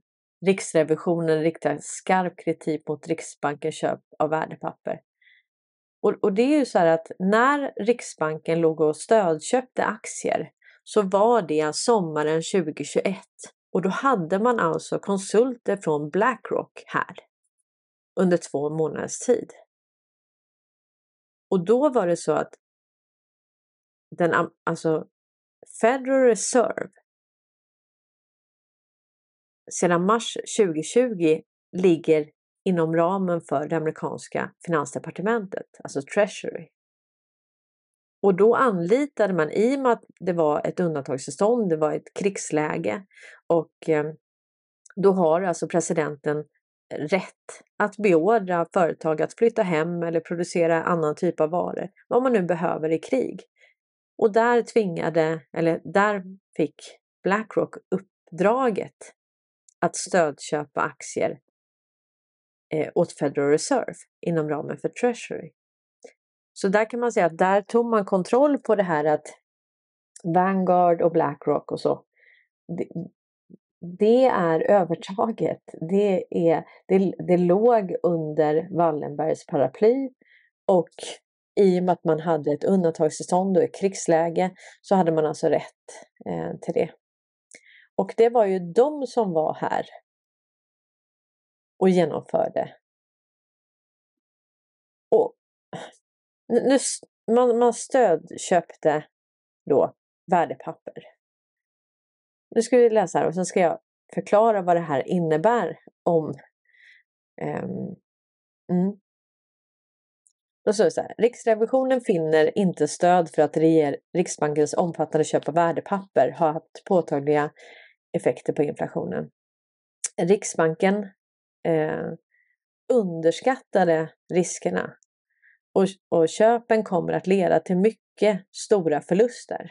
Riksrevisionen riktar skarp kritik mot Riksbankens köp av värdepapper. Och, och det är ju så här att när Riksbanken låg och stödköpte aktier så var det alltså sommaren 2021 och då hade man alltså konsulter från Blackrock här under två månaders tid. Och då var det så att den, alltså Federal Reserve sedan mars 2020 ligger inom ramen för det amerikanska finansdepartementet, alltså Treasury. Och då anlitade man, i och med att det var ett undantagstillstånd, det var ett krigsläge och eh, då har alltså presidenten rätt att beordra företag att flytta hem eller producera annan typ av varor, vad man nu behöver i krig. Och där tvingade, eller där fick Blackrock uppdraget att stödköpa aktier eh, åt Federal Reserve inom ramen för Treasury. Så där kan man säga att där tog man kontroll på det här att Vanguard och Blackrock och så. Det, det är övertaget. Det, är, det, det låg under Wallenbergs paraply och i och med att man hade ett undantagstillstånd och ett krigsläge så hade man alltså rätt eh, till det. Och det var ju de som var här och genomförde. Och nu, man, man stödköpte då värdepapper. Nu ska vi läsa här och sen ska jag förklara vad det här innebär om um, mm. Då står det så här, Riksrevisionen finner inte stöd för att Riksbankens omfattande köp av värdepapper har haft påtagliga effekter på inflationen. Riksbanken eh, underskattade riskerna och, och köpen kommer att leda till mycket stora förluster.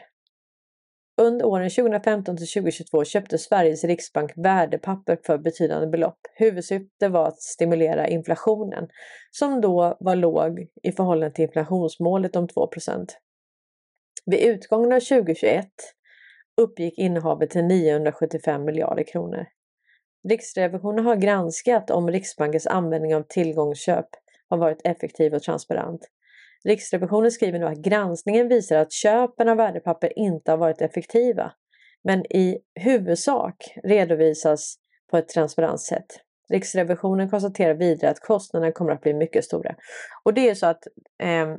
Under åren 2015 till 2022 köpte Sveriges riksbank värdepapper för betydande belopp. Huvudsyftet var att stimulera inflationen som då var låg i förhållande till inflationsmålet om 2% Vid utgången av 2021 uppgick innehavet till 975 miljarder kronor. Riksrevisionen har granskat om Riksbankens användning av tillgångsköp har varit effektiv och transparent. Riksrevisionen skriver nu att granskningen visar att köpen av värdepapper inte har varit effektiva, men i huvudsak redovisas på ett transparent sätt. Riksrevisionen konstaterar vidare att kostnaderna kommer att bli mycket stora. Och det är så att eh,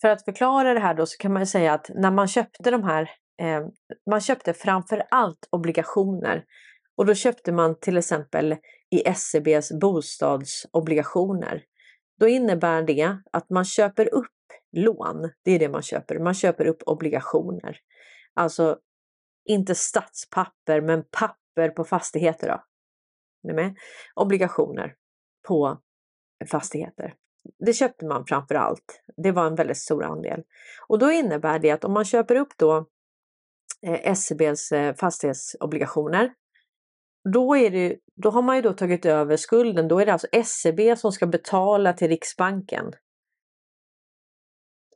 för att förklara det här då så kan man säga att när man köpte de här, eh, man köpte framför allt obligationer och då köpte man till exempel i SEBs bostadsobligationer. Då innebär det att man köper upp lån, det är det man köper, man köper upp obligationer. Alltså inte statspapper men papper på fastigheter. Då. Är med? Obligationer på fastigheter. Det köpte man framför allt. Det var en väldigt stor andel. Och då innebär det att om man köper upp då eh, SCBs eh, fastighetsobligationer då, är det, då har man ju då tagit över skulden. Då är det alltså SEB som ska betala till Riksbanken.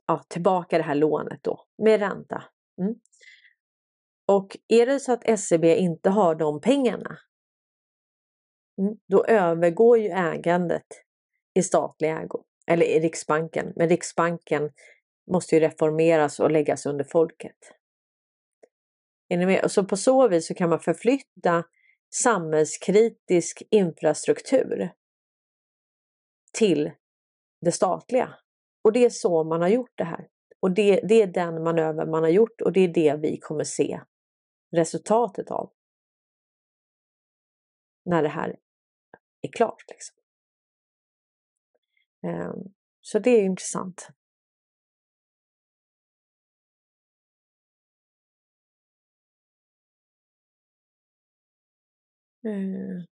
Ja, tillbaka det här lånet då med ränta. Mm. Och är det så att SEB inte har de pengarna, Mm. Då övergår ju ägandet i statlig ägo, eller i Riksbanken. Men Riksbanken måste ju reformeras och läggas under folket. Är ni med? Så på så vis så kan man förflytta samhällskritisk infrastruktur till det statliga. Och det är så man har gjort det här. Och det, det är den manöver man har gjort och det är det vi kommer se resultatet av. När det här är klart. Liksom. Ehm, så det är intressant. Mm.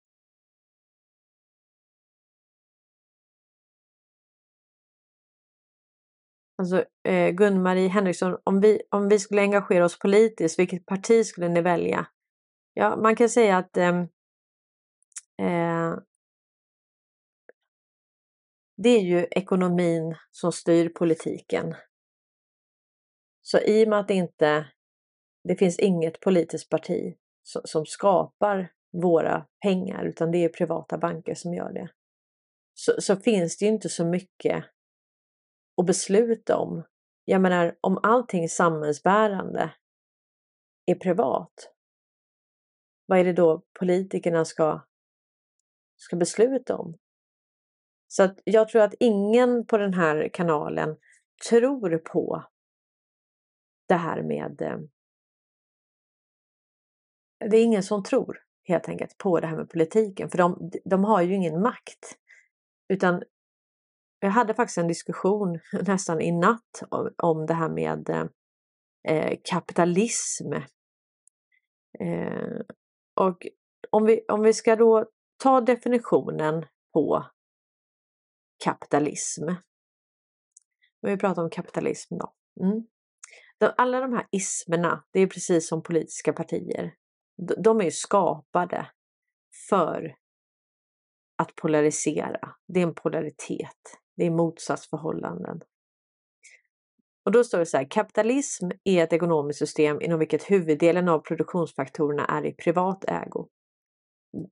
Alltså eh, Gun-Marie Henriksson, om vi, om vi skulle engagera oss politiskt, vilket parti skulle ni välja? Ja, man kan säga att eh, eh, det är ju ekonomin som styr politiken. Så i och med att det inte det finns inget politiskt parti som, som skapar våra pengar utan det är privata banker som gör det. Så, så finns det ju inte så mycket att besluta om. Jag menar om allting samhällsbärande är privat. Vad är det då politikerna ska, ska besluta om? Så att jag tror att ingen på den här kanalen tror på det här med... Eh, det är ingen som tror helt enkelt på det här med politiken för de, de har ju ingen makt. Utan jag hade faktiskt en diskussion nästan i natt om, om det här med eh, eh, kapitalism. Eh, och om vi, om vi ska då ta definitionen på kapitalism. Om vi pratar om kapitalism då. Mm. Alla de här ismerna, det är precis som politiska partier. De är ju skapade för att polarisera. Det är en polaritet. Det är motsatsförhållanden. Och då står det så här, kapitalism är ett ekonomiskt system inom vilket huvuddelen av produktionsfaktorerna är i privat ägo.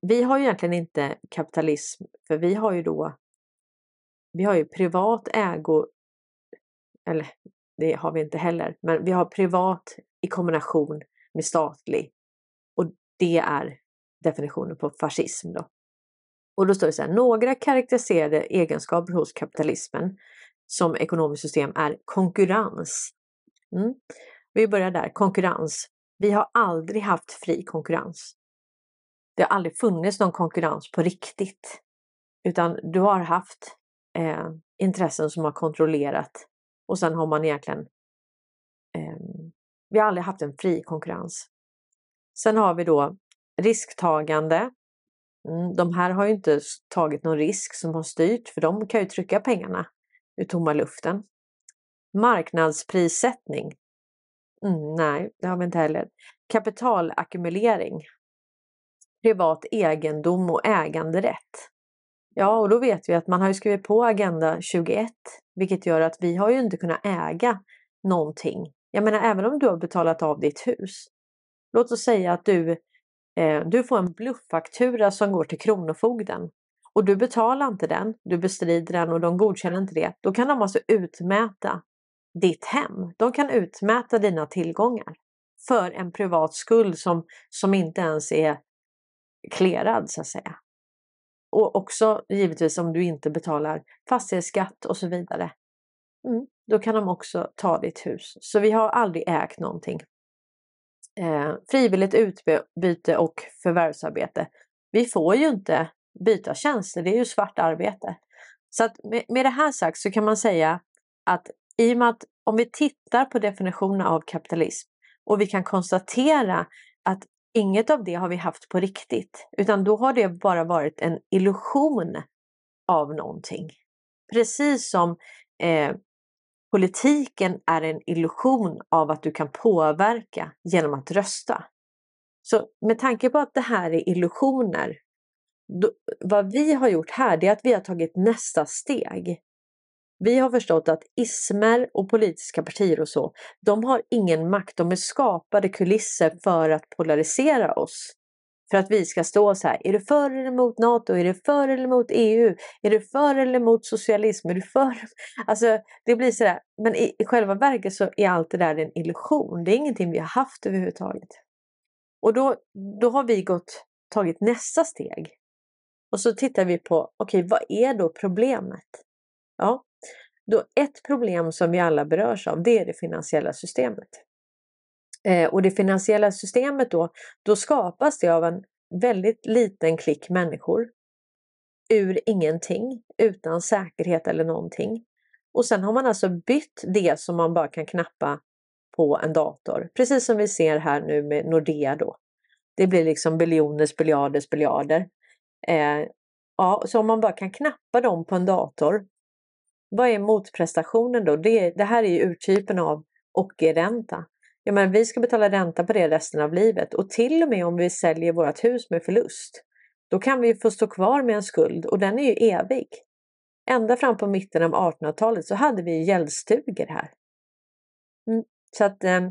Vi har ju egentligen inte kapitalism, för vi har ju då vi har ju privat ägo, eller det har vi inte heller, men vi har privat i kombination med statlig. Det är definitionen på fascism då. Och då står det så här, några karaktäriserade egenskaper hos kapitalismen som ekonomiskt system är konkurrens. Mm. Vi börjar där, konkurrens. Vi har aldrig haft fri konkurrens. Det har aldrig funnits någon konkurrens på riktigt. Utan du har haft eh, intressen som har kontrollerat och sen har man egentligen eh, vi har aldrig haft en fri konkurrens. Sen har vi då risktagande. Mm, de här har ju inte tagit någon risk som har styrt för de kan ju trycka pengarna ur tomma luften. Marknadsprissättning. Mm, nej, det har vi inte heller. Kapitalackumulering. Privat egendom och äganderätt. Ja, och då vet vi att man har skrivit på Agenda 21, vilket gör att vi har ju inte kunnat äga någonting. Jag menar, även om du har betalat av ditt hus. Låt oss säga att du, eh, du får en blufffaktura som går till Kronofogden och du betalar inte den, du bestrider den och de godkänner inte det. Då kan de alltså utmäta ditt hem. De kan utmäta dina tillgångar för en privat skuld som, som inte ens är klerad så att säga. Och också givetvis om du inte betalar fastighetsskatt och så vidare. Mm, då kan de också ta ditt hus. Så vi har aldrig ägt någonting. Eh, frivilligt utbyte och förvärvsarbete. Vi får ju inte byta tjänster, det är ju svart arbete. Så att med, med det här sagt så kan man säga att i och med att om vi tittar på definitionen av kapitalism och vi kan konstatera att Inget av det har vi haft på riktigt, utan då har det bara varit en illusion av någonting. Precis som eh, politiken är en illusion av att du kan påverka genom att rösta. Så med tanke på att det här är illusioner, då, vad vi har gjort här är att vi har tagit nästa steg. Vi har förstått att ismer och politiska partier och så, de har ingen makt. De är skapade kulisser för att polarisera oss för att vi ska stå så här, är du för eller emot NATO? Är du för eller emot EU? Är du för eller emot socialism? Är du för? Alltså det blir så där, men i, i själva verket så är allt det där en illusion. Det är ingenting vi har haft överhuvudtaget. Och då, då har vi gått, tagit nästa steg. Och så tittar vi på, okej okay, vad är då problemet? Ja, då ett problem som vi alla berörs av det är det finansiella systemet. Eh, och det finansiella systemet då, då skapas det av en väldigt liten klick människor ur ingenting, utan säkerhet eller någonting. Och sen har man alltså bytt det som man bara kan knappa på en dator, precis som vi ser här nu med Nordea då. Det blir liksom biljoners, biljarders, biljarder. Eh, ja, så om man bara kan knappa dem på en dator, vad är motprestationen då? Det, det här är ju urtypen av ockerränta. Ja, men vi ska betala ränta på det resten av livet och till och med om vi säljer vårt hus med förlust, då kan vi få stå kvar med en skuld och den är ju evig. Ända fram på mitten av 1800-talet så hade vi gäldstugor här. Mm. Så att eh,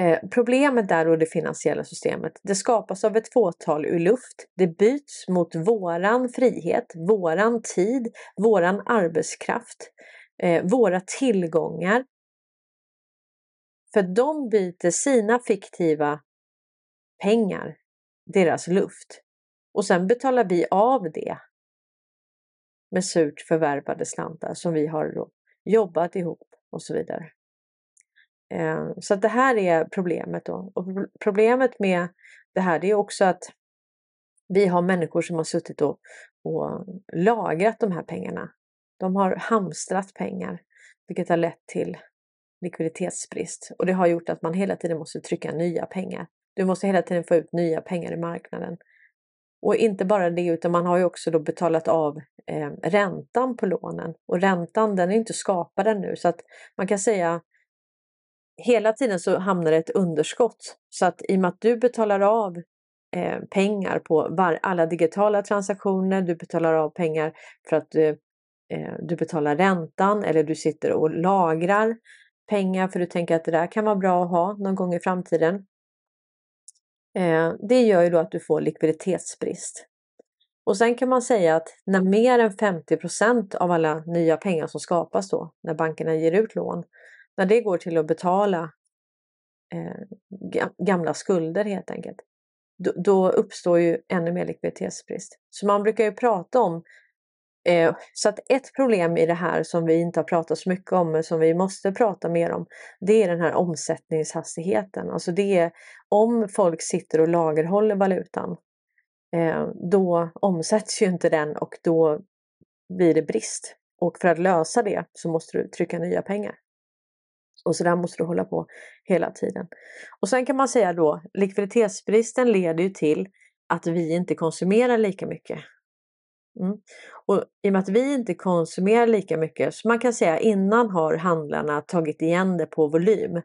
eh, problemet där och det finansiella systemet, det skapas av ett fåtal ur luft. Det byts mot våran frihet, våran tid, våran arbetskraft, eh, våra tillgångar för de byter sina fiktiva pengar, deras luft. Och sen betalar vi av det med surt förvärvade slantar som vi har jobbat ihop och så vidare. Eh, så det här är problemet då. Och problemet med det här det är också att vi har människor som har suttit och, och lagrat de här pengarna. De har hamstrat pengar, vilket har lett till likviditetsbrist och det har gjort att man hela tiden måste trycka nya pengar. Du måste hela tiden få ut nya pengar i marknaden. Och inte bara det utan man har ju också då betalat av eh, räntan på lånen och räntan den är inte skapad ännu så att man kan säga hela tiden så hamnar det ett underskott så att i och med att du betalar av eh, pengar på var, alla digitala transaktioner, du betalar av pengar för att eh, eh du betalar räntan eller du sitter och lagrar pengar för du tänker att det där kan vara bra att ha någon gång i framtiden. Eh, det gör ju då att du får likviditetsbrist. Och sen kan man säga att när mer än 50% av alla nya pengar som skapas då, när bankerna ger ut lån, när det går till att betala eh, gamla skulder helt enkelt, då, då, uppstår ju ännu mer likviditetsbrist. Så man brukar ju prata om Eh, så att ett problem i det här som vi inte har pratat så mycket om men som vi måste prata mer om det är den här omsättningshastigheten. Alltså det är om folk sitter och lagerhåller valutan eh, då omsätts ju inte den och då blir det brist. Och för att lösa det så måste du trycka nya pengar. Och så där måste du hålla på hela tiden. Och sen kan man säga då likviditetsbristen leder ju till att vi inte konsumerar lika mycket. Mm. Och I och med att vi inte konsumerar lika mycket, så man kan säga innan har handlarna tagit igen det på volym.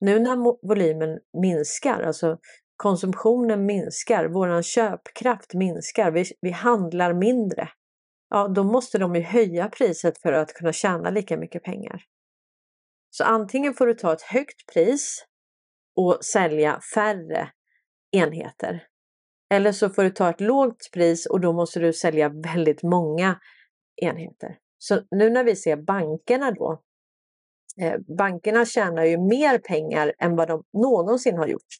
Nu när volymen minskar, alltså konsumtionen minskar, våran köpkraft minskar, vi, vi handlar mindre. Ja, då måste de ju höja priset för att kunna tjäna lika mycket pengar. Så antingen får du ta ett högt pris och sälja färre enheter eller så får du ta ett lågt pris och då måste du sälja väldigt många enheter. Så nu när vi ser bankerna då, eh, bankerna tjänar ju mer pengar än vad de någonsin har gjort.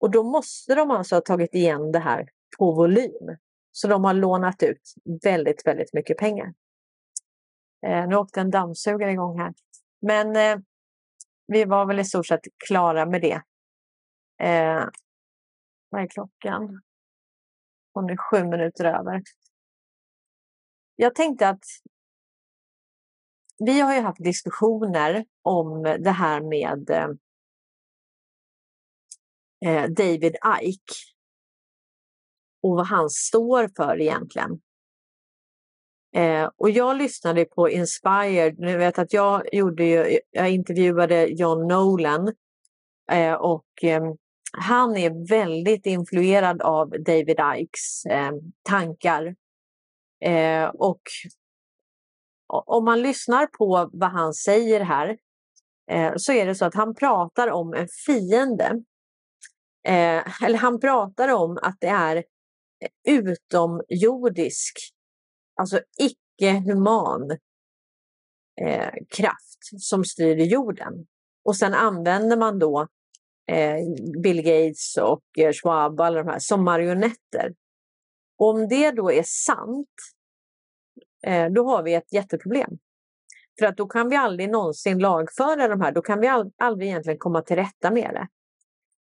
Och då måste de alltså ha tagit igen det här på volym. Så de har lånat ut väldigt, väldigt mycket pengar. Eh, nu åkte en dammsugare igång här. Men eh, vi var väl i stort sett klara med det. Eh, vad är klockan? Hon är sju minuter över. Jag tänkte att vi har ju haft diskussioner om det här med eh, eh David Ike och vad han står för egentligen. Eh, och jag lyssnade på Inspired, ni vet att jag gjorde ju, jag intervjuade John Nolan eh, och ehm, han är väldigt influerad av David Ikes eh, tankar. Eh, och om man lyssnar på vad han säger här eh, så är det så att han pratar om en fiende. Eh, eller han pratar om att det är eh, utomjordisk, alltså icke-human eh, kraft som styr jorden. Och sen använder man då Eh, Bill Gates och eh, Schwab alla de här som marionetter. Om det då är sant, eh, då har vi ett jätteproblem. För att då kan vi aldrig någonsin lagföra de här, då kan vi all, aldrig egentligen komma till rätta med det.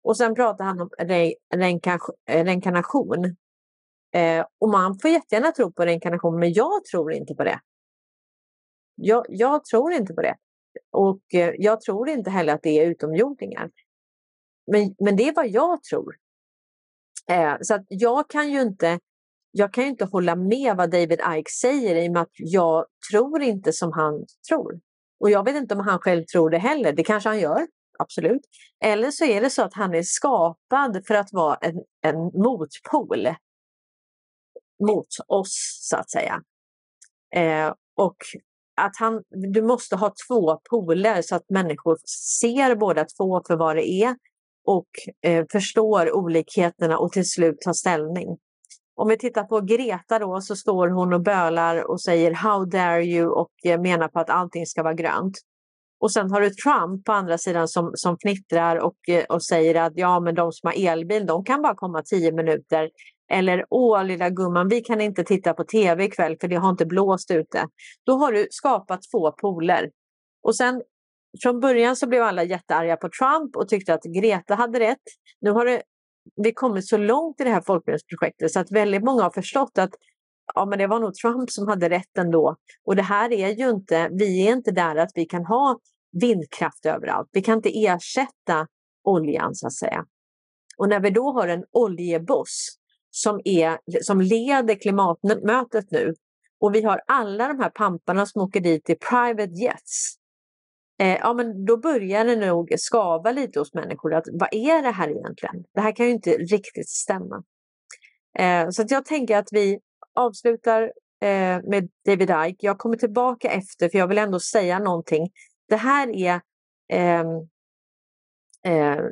Och sen pratar han om re, eh, reinkarnation. Eh, och man får jättegärna tro på reinkarnation, men jag tror inte på det. Jag, jag tror inte på det. Och eh, jag tror inte heller att det är utomjordingar. Men, men det är vad jag tror. Eh, så att jag kan ju inte jag kan inte hålla med vad David Ike säger i och med att jag tror inte som han tror. Och jag vet inte om han själv tror det heller. Det kanske han gör, absolut. Eller så är det så att han är skapad för att vara en, en motpol mot oss, så att säga. Eh, och att han, du måste ha två poler så att människor ser båda två för vad det är och eh, förstår olikheterna och till slut tar ställning. Om vi tittar på Greta då så står hon och bölar och säger How dare you och eh, menar på att allting ska vara grönt. Och sen har du Trump på andra sidan som, som fnittrar och, eh, och säger att ja men de som har elbil de kan bara komma tio minuter. Eller åh lilla gumman vi kan inte titta på tv ikväll för det har inte blåst ute. Då har du skapat två poler. Och sen från början så blev alla jättearga på Trump och tyckte att Greta hade rätt. Nu har det vi kommit så långt i det här folkbildningsprojektet så att väldigt många har förstått att ja, men det var nog Trump som hade rätt ändå. Och det här är ju inte, vi är inte där att vi kan ha vindkraft överallt. Vi kan inte ersätta oljan så att säga. Och när vi då har en oljeboss som, är, som leder klimatmötet nu och vi har alla de här pamparna som åker dit i private jets eh, ja men då börjar det nog skava lite hos människor. att Vad är det här egentligen? Det här kan ju inte riktigt stämma. Eh, så att jag tänker att vi avslutar eh, med David Ike. Jag kommer tillbaka efter för jag vill ändå säga någonting. Det här är ehm, eh,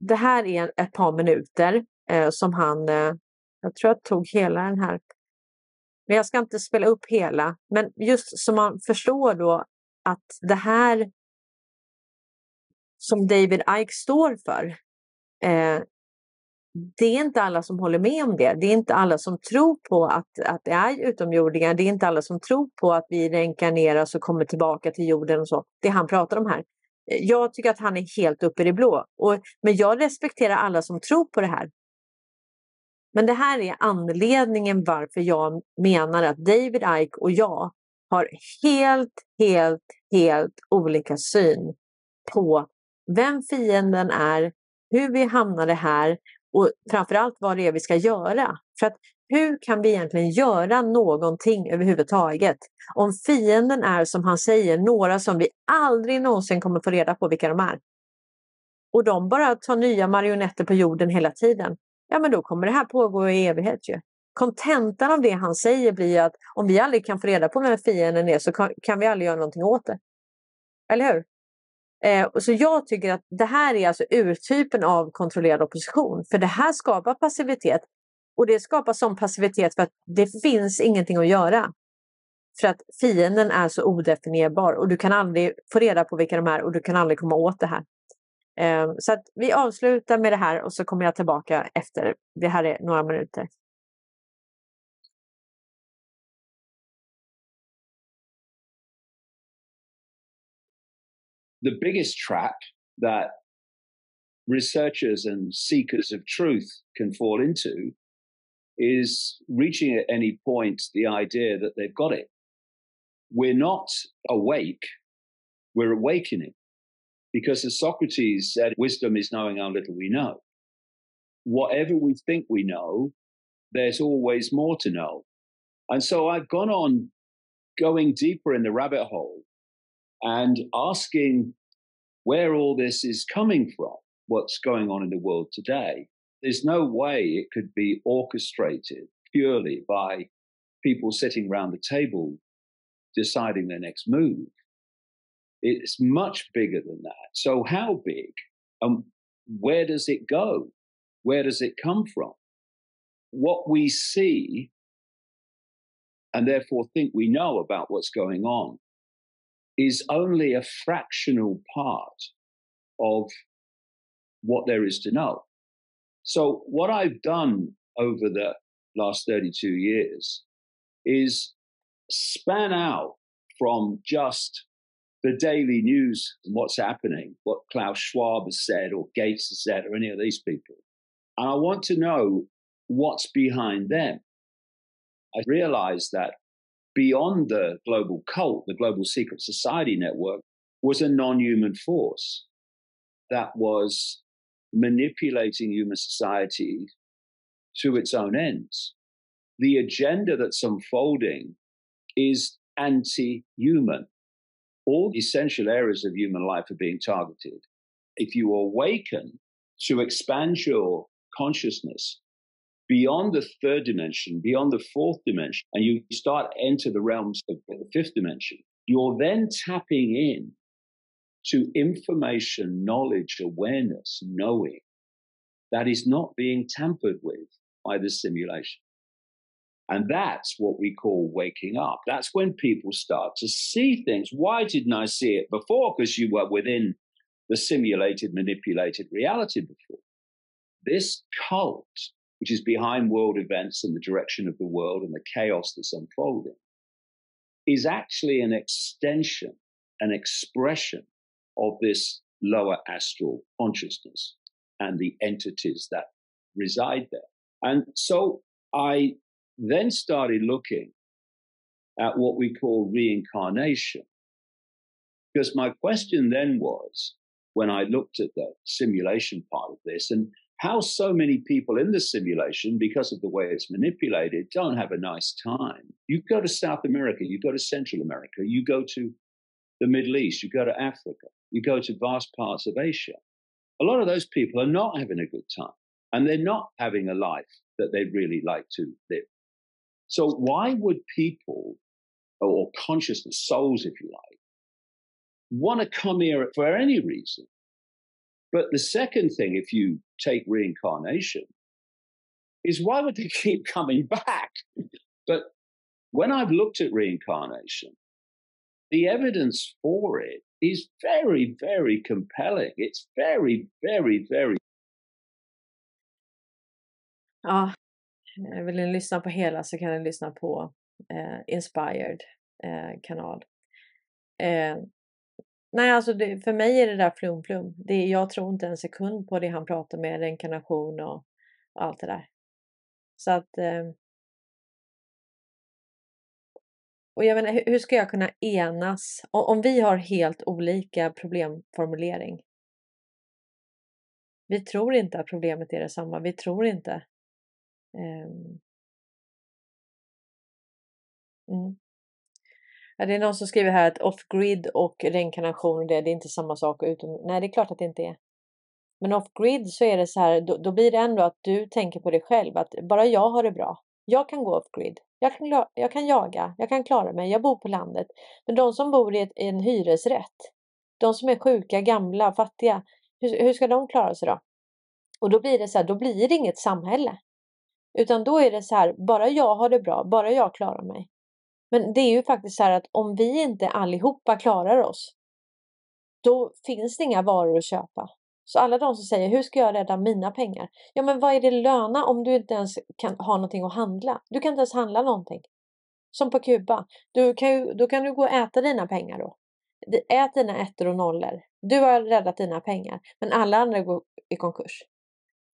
det här är ett par minuter eh, som han, eh, jag tror jag tog hela den här men jag ska inte spela upp hela, men just så man förstår då att det här som David Ike står för. Eh, det är inte alla som håller med om det. Det är inte alla som tror på att, att det är utomjordingar. Det är inte alla som tror på att vi reinkarneras och kommer tillbaka till jorden och så. Det han pratar om här. Eh, jag tycker att han är helt uppe i det blå. Och, men jag respekterar alla som tror på det här. Men det här är anledningen varför jag menar att David Ike och jag har helt, helt, helt olika syn på vem fienden är, hur vi hamnade här och framförallt vad det är vi ska göra. För att hur kan vi egentligen göra någonting överhuvudtaget? Om fienden är som han säger några som vi aldrig någonsin kommer få reda på vilka de är. Och de bara tar nya marionetter på jorden hela tiden. Ja men då kommer det här pågå i evighet ju. Kontentan av det han säger blir att om vi aldrig kan få reda på vem fienden är så kan, kan vi aldrig göra någonting åt det. Eller hur? Eh, så jag tycker att det här är alltså urtypen av kontrollerad opposition. För det här skapar passivitet. Och det skapar sån passivitet för att det finns ingenting att göra. För att fienden är så odefinierbar och du kan aldrig få reda på vilka de är och du kan aldrig komma åt det här. Eh, så att vi avslutar med det här och så kommer jag tillbaka efter. Det här är några minuter. The biggest trap that researchers and seekers of truth can fall into is reaching at any point the idea that they've got it. We're not awake, we're awakening. Because as Socrates said, wisdom is knowing how little we know. Whatever we think we know, there's always more to know. And so I've gone on going deeper in the rabbit hole and asking where all this is coming from, what's going on in the world today. There's no way it could be orchestrated purely by people sitting around the table deciding their next move. It's much bigger than that. So, how big and where does it go? Where does it come from? What we see and therefore think we know about what's going on is only a fractional part of what there is to know. So, what I've done over the last 32 years is span out from just the daily news and what's happening, what Klaus Schwab has said or Gates has said or any of these people. And I want to know what's behind them. I realized that beyond the global cult, the global secret society network, was a non human force that was manipulating human society to its own ends. The agenda that's unfolding is anti human. All essential areas of human life are being targeted. If you awaken to expand your consciousness beyond the third dimension, beyond the fourth dimension, and you start enter the realms of the fifth dimension, you're then tapping in to information, knowledge, awareness, knowing that is not being tampered with by the simulation. And that's what we call waking up. That's when people start to see things. Why didn't I see it before? Because you were within the simulated, manipulated reality before. This cult, which is behind world events and the direction of the world and the chaos that's unfolding, is actually an extension, an expression of this lower astral consciousness and the entities that reside there. And so I then started looking at what we call reincarnation. Because my question then was when I looked at the simulation part of this and how so many people in the simulation, because of the way it's manipulated, don't have a nice time. You go to South America, you go to Central America, you go to the Middle East, you go to Africa, you go to vast parts of Asia. A lot of those people are not having a good time and they're not having a life that they'd really like to live. So why would people or consciousness, souls, if you like, want to come here for any reason? But the second thing, if you take reincarnation, is why would they keep coming back? but when I've looked at reincarnation, the evidence for it is very, very compelling. It's very, very, very Ja, eh, vill ni lyssna på hela så kan ni lyssna på eh, Inspired eh, kanal. Eh, nej, alltså det, för mig är det där flum-flum. Det, jag tror inte en sekund på det han pratar med, reinkarnation och, och allt det där. Så att... Eh, och jag menar, hur ska jag kunna enas om, om vi har helt olika problemformulering? Vi tror inte att problemet är detsamma. Vi tror inte Eh, Mm. Ja, det är någon som skriver här att off-grid och reinkarnation, det, det är inte samma sak. Utom, nej, det är klart att det inte är. Men off-grid så är det så här, då, då, blir det ändå att du tänker på dig själv, att bara jag har det bra. Jag kan gå off-grid. Jag kan, jag kan jaga, jag kan klara mig, jag bor på landet. Men de som bor i, ett, i en hyresrätt, de som är sjuka, gamla, fattiga, hur, hur ska de klara sig då? Och då blir det så här, då blir det inget samhälle. Utan då är det så här, bara jag har det bra, bara jag klarar mig. Men det är ju faktiskt så här att om vi inte allihopa klarar oss, då finns det inga varor att köpa. Så alla de som säger, hur ska jag rädda mina pengar? Ja, men vad är det löna om du inte ens kan ha någonting att handla? Du kan inte ens handla någonting. Som på Kuba. Du kan ju, då kan du gå och äta dina pengar då. Ät dina ettor och nollor. Du har räddat dina pengar, men alla andra går i konkurs.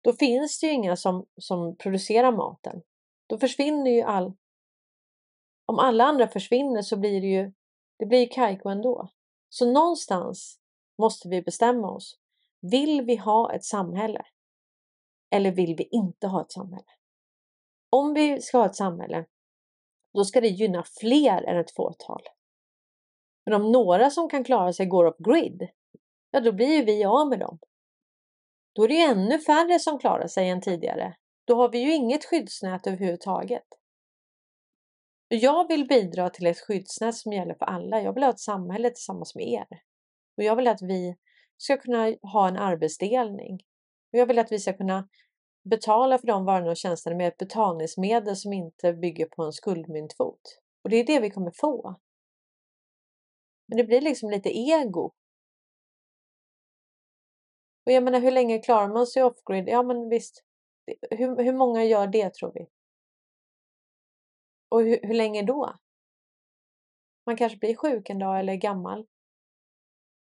Då finns det ju inga som, som producerar maten. Då försvinner ju all... Om alla andra försvinner så blir det ju det blir kajko ändå. Så någonstans måste vi bestämma oss. Vill vi ha ett samhälle? Eller vill vi inte ha ett samhälle? Om vi ska ha ett samhälle, då ska det gynna fler än ett fåtal. Men om några som kan klara sig går off grid, ja då blir ju vi av med dem. Då är det ju ännu färre som klarar sig än tidigare. Då har vi ju inget skyddsnät överhuvudtaget. Jag vill bidra till ett skyddsnät som gäller för alla. Jag vill ha ett samhälle tillsammans med er. Och jag vill att vi ska kunna ha en arbetsdelning. Och jag vill att vi ska kunna betala för de varorna och tjänsterna med ett betalningsmedel som inte bygger på en skuldmyntfot. Och det är det vi kommer få. Men det blir liksom lite ego. Och jag menar hur länge klarar man sig off-grid? Ja men visst. Hur, hur många gör det tror vi? Och hur, hur länge då? Man kanske blir sjuk en dag eller är gammal.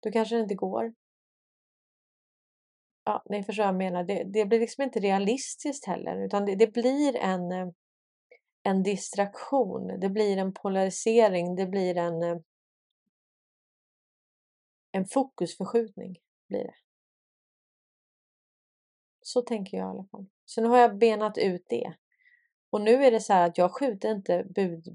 Då kanske det inte går. Ja, ni förstår vad jag menar. Det, det blir liksom inte realistiskt heller utan det, det blir en, eh, en distraktion. Det blir en polarisering. Det blir en, eh, en fokusförskjutning. Blir det. Så tänker jag i alla fall. Så nu har jag benat ut det. Och nu är det så här att jag skjuter inte budbär